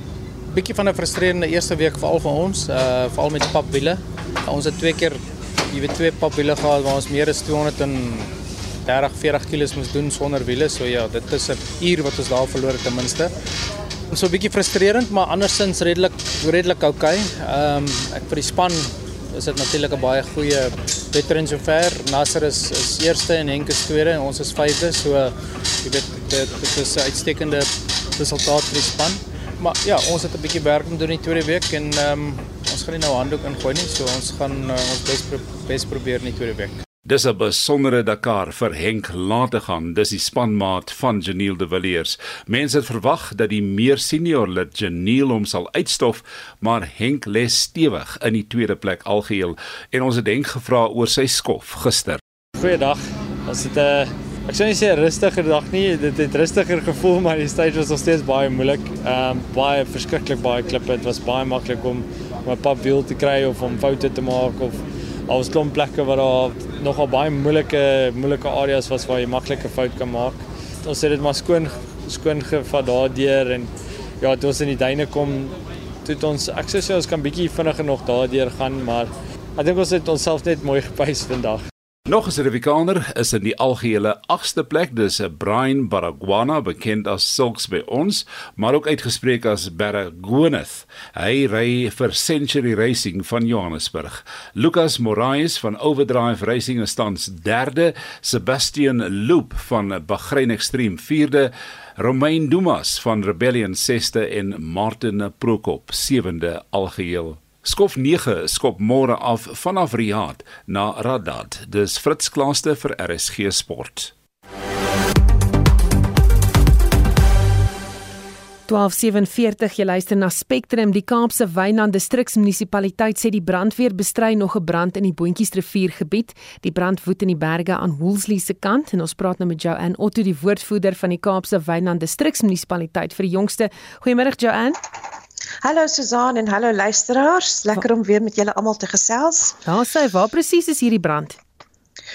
Speaker 17: bietjie van 'n frustrerende eerste week veral vir ons, uh veral met papwiele. Ons het twee keer jy weet twee papwiele gehad waar ons meer as 200 en 30 40 km moes doen sonder wiele. So ja, dit is 'n uur wat ons daar verloor het ten minste. So 'n bietjie frustrerend, maar andersins redelik redelik oukei. Okay. Ehm um, ek vir die span is dit natuurlik 'n baie goeie veteran sover. Nasser is is eerste en Henk is tweede en ons is vyfde. So jy weet dit dit is 'n uitstekende resultaat vir die span. Maar ja, ons het 'n bietjie werk om doen in die tweede week en ehm um, ons gaan nie nou handdoek ingooi nie. So ons gaan uh, ons bes bes probeer in die tweede week.
Speaker 16: Dis 'n besondere Dakar vir Henk laat gaan. Dis die spanmaat van Janiel de Villiers. Mense het verwag dat die meer senior lid Janiel hom sal uitstof, maar Henk lê stewig in die tweede plek algeheel en ons het Henk gevra oor sy skof gister.
Speaker 18: Goeiedag. Ons het 'n uh, ek sou nie sê 'n rustige dag nie. Dit het rustiger gevoel, maar die stage was nog steeds baie moeilik. Ehm um, baie verskriklik baie klippe. Dit was baie maklik om 'n pap wiel te kry of om foute te maak of Al was klomp plekke waar daar nogal baie moeilike moeilike areas was waar jy maklike fout kan maak. Ons het dit maar skoon skoon gevat daardeur en ja, toe ons in die duine kom, toe ons ek sê ons kan bietjie vinniger nog daardeur gaan, maar ek dink ons het onsself net mooi gepace vandag.
Speaker 16: Nog 'n Suid-Afrikaner is in die algehele 8ste plek, dis 'n Brian Baragwana, bekend as Silks by ons, maar ook uitgespreek as Baragoneth. Hy ry vir Century Racing van Johannesburg. Lucas Moraes van Overdrive Racing staan derde, Sebastian Loop van Bahrain Extreme vierde, Romain Dumas van Rebellion 6ste en Martin Prokop 7de algeheel Skof 9 skop môre af vanaf Riyadh na Radad. Dis Fritz Klaaste vir RSG Sport.
Speaker 1: 1247 jy luister na Spectrum die Kaapse Wynland distriksmunisipaliteit sê die brandweer bestry nog 'n brand in die Boontjiesriviergebied die brand woed in die berge aan Woolsley se kant en ons praat nou met Joanne Otto die woordvoerder van die Kaapse Wynland distriksmunisipaliteit vir die jongste goeiemôre Joanne
Speaker 19: Hallo Susan en hallo luisteraars. Lekker om weer met julle almal te gesels.
Speaker 1: Ja, sê, waar presies is hierdie brand?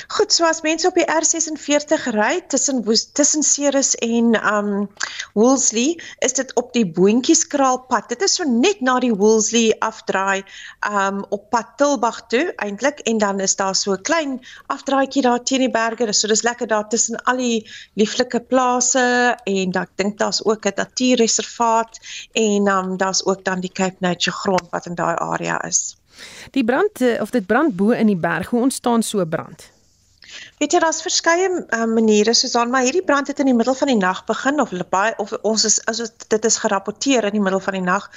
Speaker 19: Goed, so as mense op die R46 ry tussen tussen Ceres en um Woolsley, is dit op die Boontjieskraalpad. Dit is so net na die Woolsley afdraai um op pad Tilbag toe eintlik en dan is daar so 'n klein afdraaitjie daar teen die berge. So dis lekker daar tussen al die lieflike plase en dan ek dink daar's ook 'n natuurreservaat en um daar's ook dan die Cape Nature grond wat in daai area is.
Speaker 1: Die brand eh, of dit brand bo in die berg, hoe ontstaan so 'n brand?
Speaker 19: Weet jy daar's verskeie uh, maniere Susan, maar hierdie brand het in die middel van die nag begin of hulle baie of ons is as dit is gerapporteer in die middel van die nag.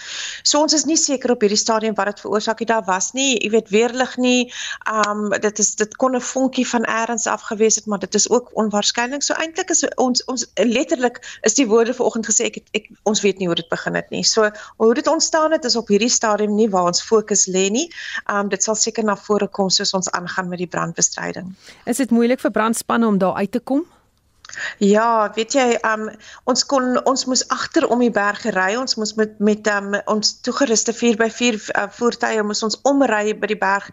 Speaker 19: So ons is nie seker op hierdie stadium wat dit veroorsaak het. Daar was nie, jy weet, weerlig nie. Um dit is dit kon 'n vonkie van eers af gewees het, maar dit is ook onwaarskynlik. So eintlik is ons ons letterlik is die woorde vanoggend gesê ek, ek ons weet nie hoe dit begin het nie. So hoe dit ontstaan het is op hierdie stadium nie waar ons fokus lê nie. Um dit sal seker na vore kom soos ons aangaan met die brandbestryding.
Speaker 1: Is dit moeilik vir brandspanne om daar uit te kom?
Speaker 19: Ja, weet jy, um ons kon ons moes agter om die berg ry. Ons moes met met um ons toegeruste 4x4 uh, voertuie moes ons omry by die berg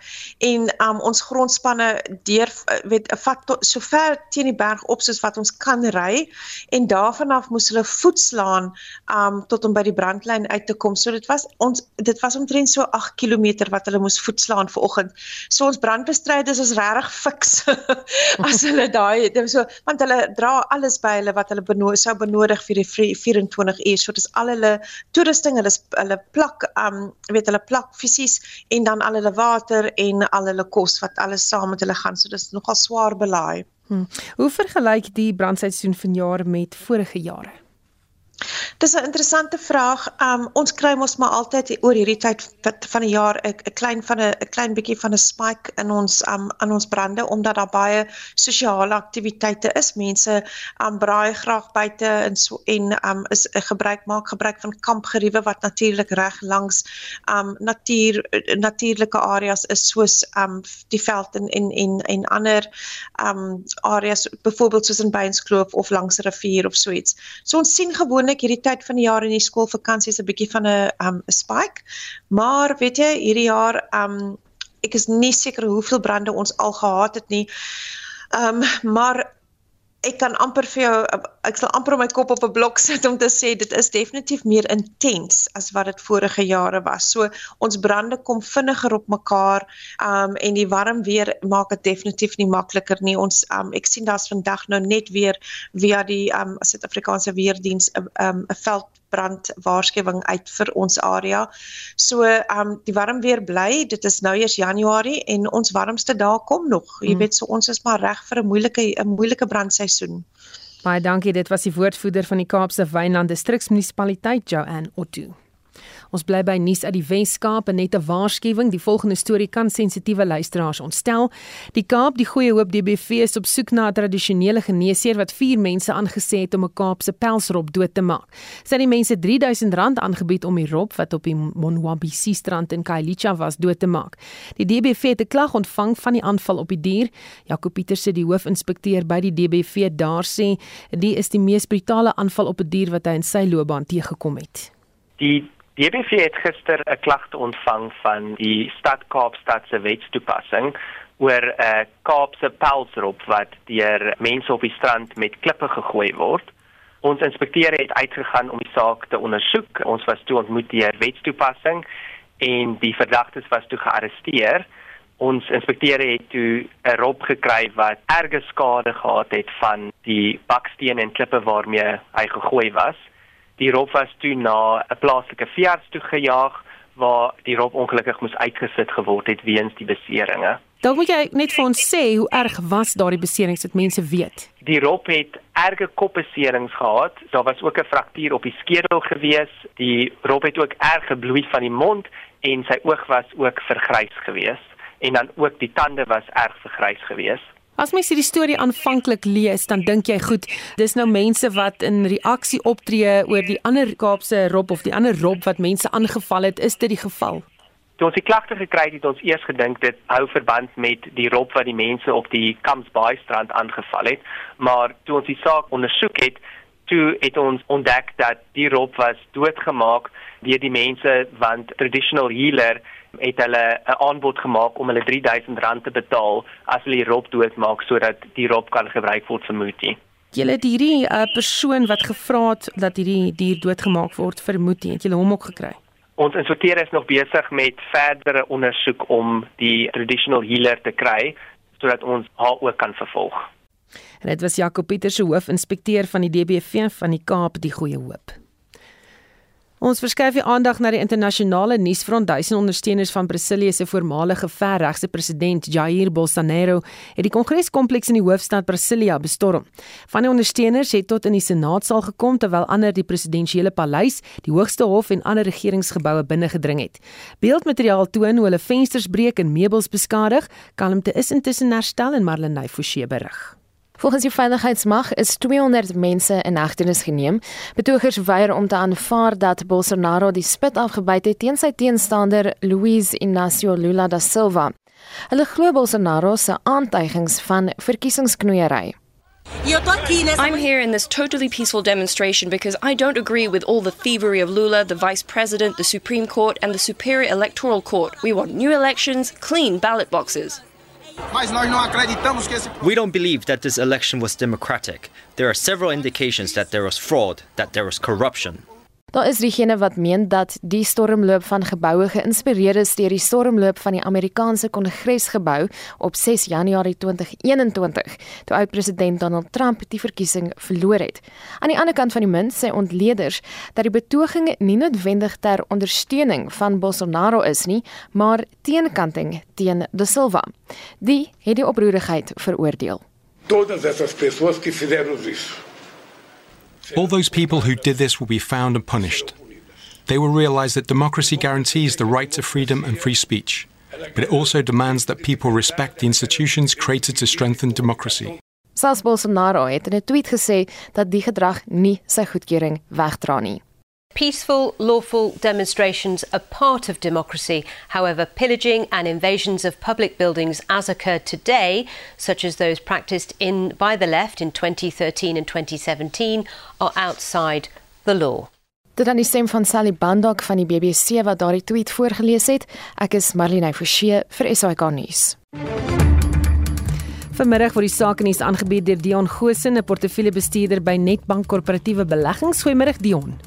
Speaker 19: en um ons grondspanne deur uh, weet vat tot, so ver teen die berg op soos wat ons kan ry en daarvan af moes hulle voetslaan um tot om by die brandlyn uit te kom. So dit was ons dit was omtrent so 8 km wat hulle moes voetslaan vanoggend. So ons brandbestryders is regtig fiks as hulle daai so want hulle dra alles by hulle wat hulle benodig sou benodig vir die 24 uur. So dis al hulle toerusting, hulle hulle plak um weet hulle plak fisies en dan al hulle water en al hulle kos wat alles saam met hulle gaan. So dis nogal swaar belaai.
Speaker 1: Hmm. Hoe vergelyk die brandseisoen vanjaar met vorige jare?
Speaker 19: Dis 'n interessante vraag. Um ons kry mos maar altyd oor hierdie tyd van die jaar 'n klein van 'n klein bietjie van 'n spike in ons um aan ons brande omdat daar baie sosiale aktiwiteite is. Mense um braai graag buite en so en um is 'n gebruik maak gebruik van kampgeriewe wat natuurlik reg langs um natuur natuurlike areas is soos um die veld en en en, en ander um areas byvoorbeeld soos in Beinskloof of langs 'n rivier of so iets. So ons sien gewoon gewoonlik hierdie tyd van die jaar in die skoolvakansie is 'n bietjie van 'n um 'n spike. Maar weet jy, hierdie jaar um ek is nie seker hoeveel brande ons al gehad het nie. Um maar ek kan amper vir jou ek sal amper my kop op 'n blok sit om te sê dit is definitief meer intens as wat dit vorige jare was. So ons brande kom vinniger op mekaar um en die warm weer maak dit definitief nie makliker nie. Ons um ek sien daar's vandag nou net weer via die um Suid-Afrikaanse weerdiens 'n um 'n veld brand waarskuwing uit vir ons area. So ehm um, die warm weer bly. Dit is nou eers Januarie en ons warmste dae kom nog. Jy mm. weet so ons is maar reg vir 'n moeilike 'n moeilike brandseisoen.
Speaker 1: Baie dankie. Dit was die woordvoerder van die Kaapse Wynland Distriksmunisipaliteit, Joanne Otto. Ons bly by nuus uit die Wes-Kaap en net 'n waarskuwing, die volgende storie kan sensitiewe luisteraars ontstel. Die Kaap, die Goeie Hoop DBV is op soek na 'n tradisionele geneesheer wat vier mense aangesê het om 'n Kaapse pelsrop dood te maak. Sy het die mense R3000 aangebied om die rop wat op die Monwabisi strand in Kailicha was dood te maak. Die DBV het 'n klag ontvang van die aanval op die dier. Jaco Pieter sê die hoofinspekteur by die DBV daar sê dit is die mees brutale aanval op 'n dier wat hy in sy loopbaan teëgekom het.
Speaker 20: Die Die EBV het gister 'n klagte ontvang van die stad Kaapstad se wetstoepassing oor 'n uh, Kaapse pelsrop wat deur mense op die strand met klippe gegooi word. Ons inspekteur het uitgegaan om die saak te ondersoek. Ons was toe ontmoet deur wetstoepassing en die verdagtes was toe gearresteer. Ons inspekteur het toe 'n rop gekry wat erge skade gehad het van die bakstene en klippe waarmee hy gegooi was. Die rob was toe na 'n plaaslike veearts toe gejaag waar die rob ongelukkig moes uitgesit geword het weens die beserings.
Speaker 1: Dalk moet jy net vir ons sê hoe erg was daardie beserings dat mense weet.
Speaker 20: Die rob het erge kopbeserings gehad. Daar was ook 'n fraktuur op die skedel gewees. Die rob het ook erg gebloei van die mond en sy oog was ook vergrys gewees en dan ook die tande was erg vergrys gewees.
Speaker 1: As mens hierdie storie aanvanklik lees, dan dink jy, goed, dis nou mense wat in reaksie optree oor die ander Kaapse rob of die ander rob wat mense aangeval het, is dit die geval?
Speaker 20: Toe ons die klagte gekry het, het ons eers gedink dit hou verband met die rob wat die mense op die Camps Bay strand aangeval het, maar toe ons die saak ondersoek het, toe het ons ontdek dat die rob was doodgemaak deur die mense want traditional healer het hulle 'n aanbod gemaak om hulle R3000 te betaal as hulle die rob doodmaak sodat die rob kan gebruik word vir moetie.
Speaker 1: Julle het hierdie uh, persoon wat gevra het dat hierdie dier doodgemaak word vir moetie, het julle hom ook gekry?
Speaker 20: Ons inspekteur is nog besig met verdere ondersoek om die traditional healer te kry sodat ons haar ook kan vervolg.
Speaker 1: En dit was Jaco Pieter se hoofinspekteur van die DBV van die Kaap die Goeie Hoop. Ons verskuif die aandag na die internasionale nuusfront. Duisende ondersteuners van Brasilië se voormalige verregse president Jair Bolsonaro het die kongreskompleks in die hoofstad Brasilia bestorm. Van die ondersteuners het tot in die senaatsaal gekom terwyl ander die presidensiële paleis, die hoogste hof en ander regeringsgeboue binne gedring het. Beeldmateriaal toon hoe hulle vensters breek en meubels beskadig. Kalmte is intussen herstel en Marlenae Forsie berig.
Speaker 3: Volgens die veiligheidsmag is 200 mense in hegtenis geneem. Betogers weier om te aanvaar dat Bolsonaro die spit afgebyt het teen sy teenstander Luiz Inácio Lula da Silva. Hulle glo Bolsonaro se aantuigings van verkiesingsknoeiery.
Speaker 21: I'm here in this totally peaceful demonstration because I don't agree with all the thievery of Lula, the vice president, the Supreme Court, and the Superior Electoral Court. We want new elections, clean ballot boxes.
Speaker 22: We don't believe that this election was democratic. There are several indications that there was fraud, that there was corruption.
Speaker 3: Daar is diegene wat meen dat die stormloop van geboue geïnspireer is deur die stormloop van die Amerikaanse Kongresgebou op 6 Januarie 2021, toe oud-president Donald Trump die verkiesing verloor het. Aan die ander kant van die munt sê ontleeders dat die betoging nie noodwendig ter ondersteuning van Bolsonaro is nie, maar teenkanting teen De Silva. Die het die oproerigheid veroordeel.
Speaker 23: Todas essas pessoas que fizeram isso
Speaker 24: All those people who did this will be found and punished. They will realize that democracy guarantees the right to freedom and free speech, but it also demands that people respect the institutions created to strengthen democracy.
Speaker 3: Sals Bolsonaro het in 'n tweet gesê dat die gedrag nie sy goedkeuring wegdra nie.
Speaker 25: Peaceful, lawful demonstrations are part of democracy. However, pillaging and invasions of public buildings, as occurred today, such as those practiced in by the left in 2013 and 2017, are outside the law.
Speaker 3: Dit dan die stem van Sally Bandock van die BBC wat daardie tweet voorgeles het. Ek is Marlene Forsie vir SAK nuus. Vanmiddag word die sake nuus aangebied deur Dion Gosen, 'n portefeuljebestuurder by Netbank Korporatiewe Beleggings. Goeiemôre Dion.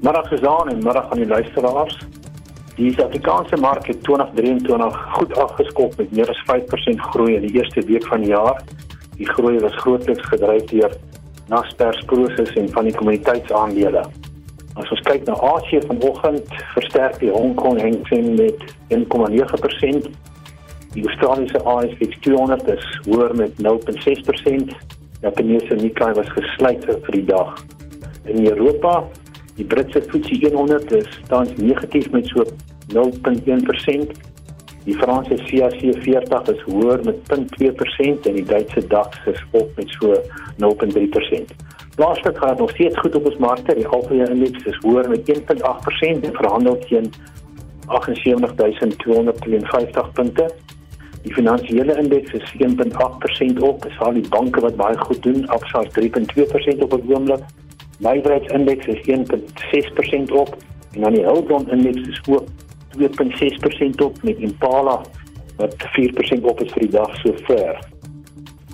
Speaker 26: Middag Gesaan en middag aan die luisteraars. Die Suid-Afrikaanse mark het 2023 goed afgeskop met meer as 5% groei in die eerste week van die jaar. Die groei was grootliks gedryf deur Naspers proses en van die kommoditeitsaandele. As ons kyk na Asië vanoggend, versterk die Hong Kong Hang Seng met 1,9%. Die Australiese ASX 200 is hoër met 0,6%. Die Japaneese Nikkei was gesluit vir die dag. In Europa Die Britse FTSE 100 is tans negatief met so 0.1%. Die Franse CAC 40 is hoër met 0.2% en die Duitse DAX is op met so 0.3%. Laaslik gaan dit nog steeds goed op ons markte. Die algemene indeks is hoër met 1.8% en verhandel teen 78252 punte. Die finansiële indeks is 1.8% op. Dis al die banke wat baie goed doen, Absa 3.2% op die oomblik. Nywerheidsindeks is 1.6% op en dan die Hulbron indeks is ook 2.6% op met Impala wat 4% op is vir die dag sover.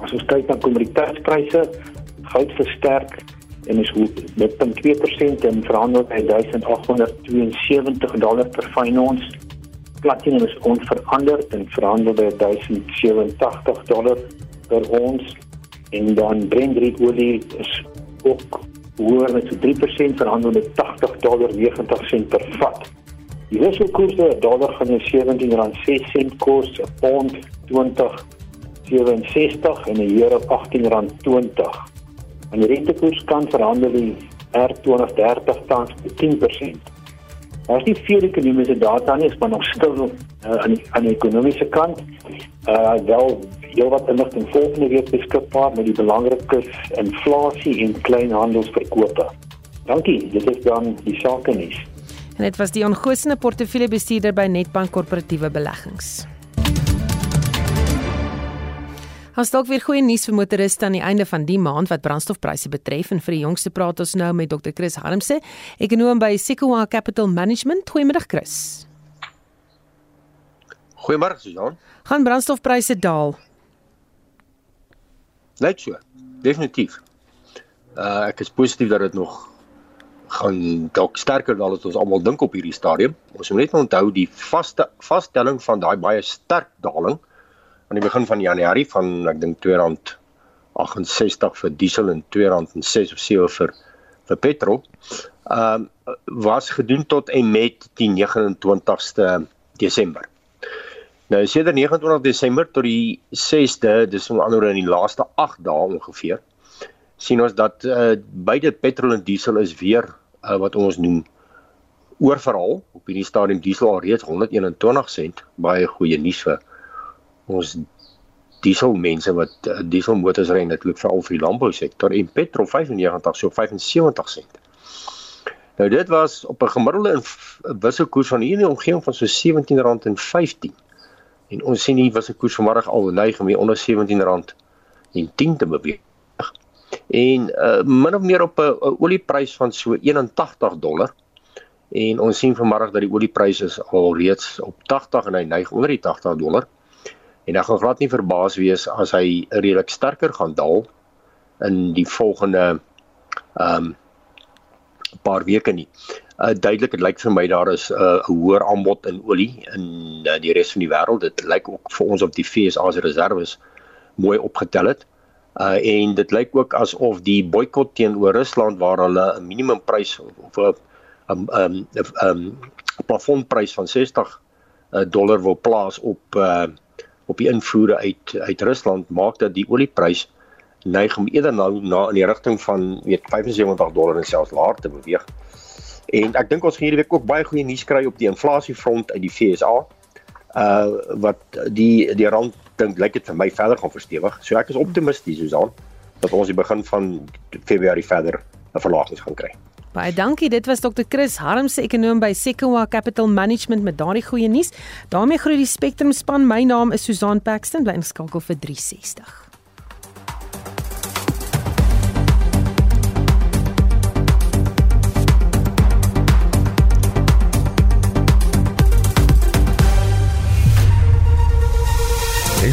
Speaker 26: As ons kyk na kommoditeitspryse, goud versterk en is hoe met 0.2% en verhandel by 1872 dollar per fyn ons. Platinum is onveranderd en verhandel by 1087 dollar per ons en dan Brent olie is ook hoër met so 3% verhandel met 80 dollar 90 sent per vat. Die wisselkoers vir 'n dollar gaan nou R17.06 kos, 'n pond 20.67 en 'n euro R18.20. En die rentekoers kan verhandel die R2030 tans met 10%. Daar is nie veel ekonomiese data nie, is maar nog stil uh, aan die, aan die ekonomiese kant. Uh wel heel wat inligting volgende week beskikbaar met die belangrikes inflasie en kleinhandelsverkope. Dankie, dit is dan die sake nuus.
Speaker 1: En dit was die ongosene portefeuljebestuurder by Netbank Korporatiewe Beleggings. Ons dalk weer goeie nuus vir motoriste aan die einde van die maand wat brandstofpryse betref en vir die jongste praat ons nou met Dr. Chris Harmse, ekonom by Sequoia Capital Management. Goeiemiddag Chris.
Speaker 27: Goeiemôre Susan.
Speaker 1: Gaan brandstofpryse daal?
Speaker 27: Net so. Definitief. Uh ek is positief dat dit nog gaan dalk sterker dan wat ons almal dink op hierdie stadium. Ons moet net onthou die vaste vaststelling van daai baie sterk daling aan die begin van Januarie van ek dink R2.68 vir diesel en R2.6 of 7 vir vir petrol. Um was gedoen tot en met die 29ste Desember. Nou sedert 29 Desember tot die 6de, dis onder andere in die laaste 8 dae ongeveer, sien ons dat uh, beide petrol en diesel is weer uh, wat ons noem oorverhaal. Op hierdie stadium diesel al reeds 121 sent, baie goeie nuus vir ons diesel mense wat uh, dieselmotors ry natuurlik veral vir die landbou sektor en petrol 95 so 75 sent. Nou dit was op 'n gemiddelde wisselkoers van hier in die omgewing van so R17.15. En ons sien hier wisselkoers vanmiddag al neig om hier onder R17 en 10 te beweeg. En uh, min of meer op 'n olieprys van so 81 dollar. En ons sien vanmiddag dat die oliepryse al reeds op 80 en hy neig onder die 80 dollar. En ek gaan glad nie verbaas wees as hy redelik sterker gaan daal in die volgende ehm um, paar weke nie. Uh duidelik dit lyk vir my daar is 'n uh, hoër aanbod in olie in uh, die res van die wêreld. Dit lyk ook vir ons op die FSA se reserve mooi opgetel het. Uh en dit lyk ook asof die boikot teenoor Rusland waar hulle 'n minimumprys of 'n 'n 'n plafondprys van 60 uh, dollar wil plaas op uh op die invoere uit uit Rusland maak dat die olieprys neig om eerder nou na in die rigting van weet 75 dollar en selfs laer te beweeg. En ek dink ons gaan hierdie week ook baie goeie nuus kry op die inflasiefront uit die FSA. Uh wat die die rand dink lyk dit vir my verder gaan verstewig. So ek is optimisties Susan dat ons die begin van Februarie verder 'n verlaging gaan kry.
Speaker 1: Baie dankie. Dit was Dr. Chris Harmse, ekonom by Sequoia Capital Management met daardie goeie nuus. daarmee groet die Spectrum span. My naam is Susan Paxton. Bly ingeskakel vir 360.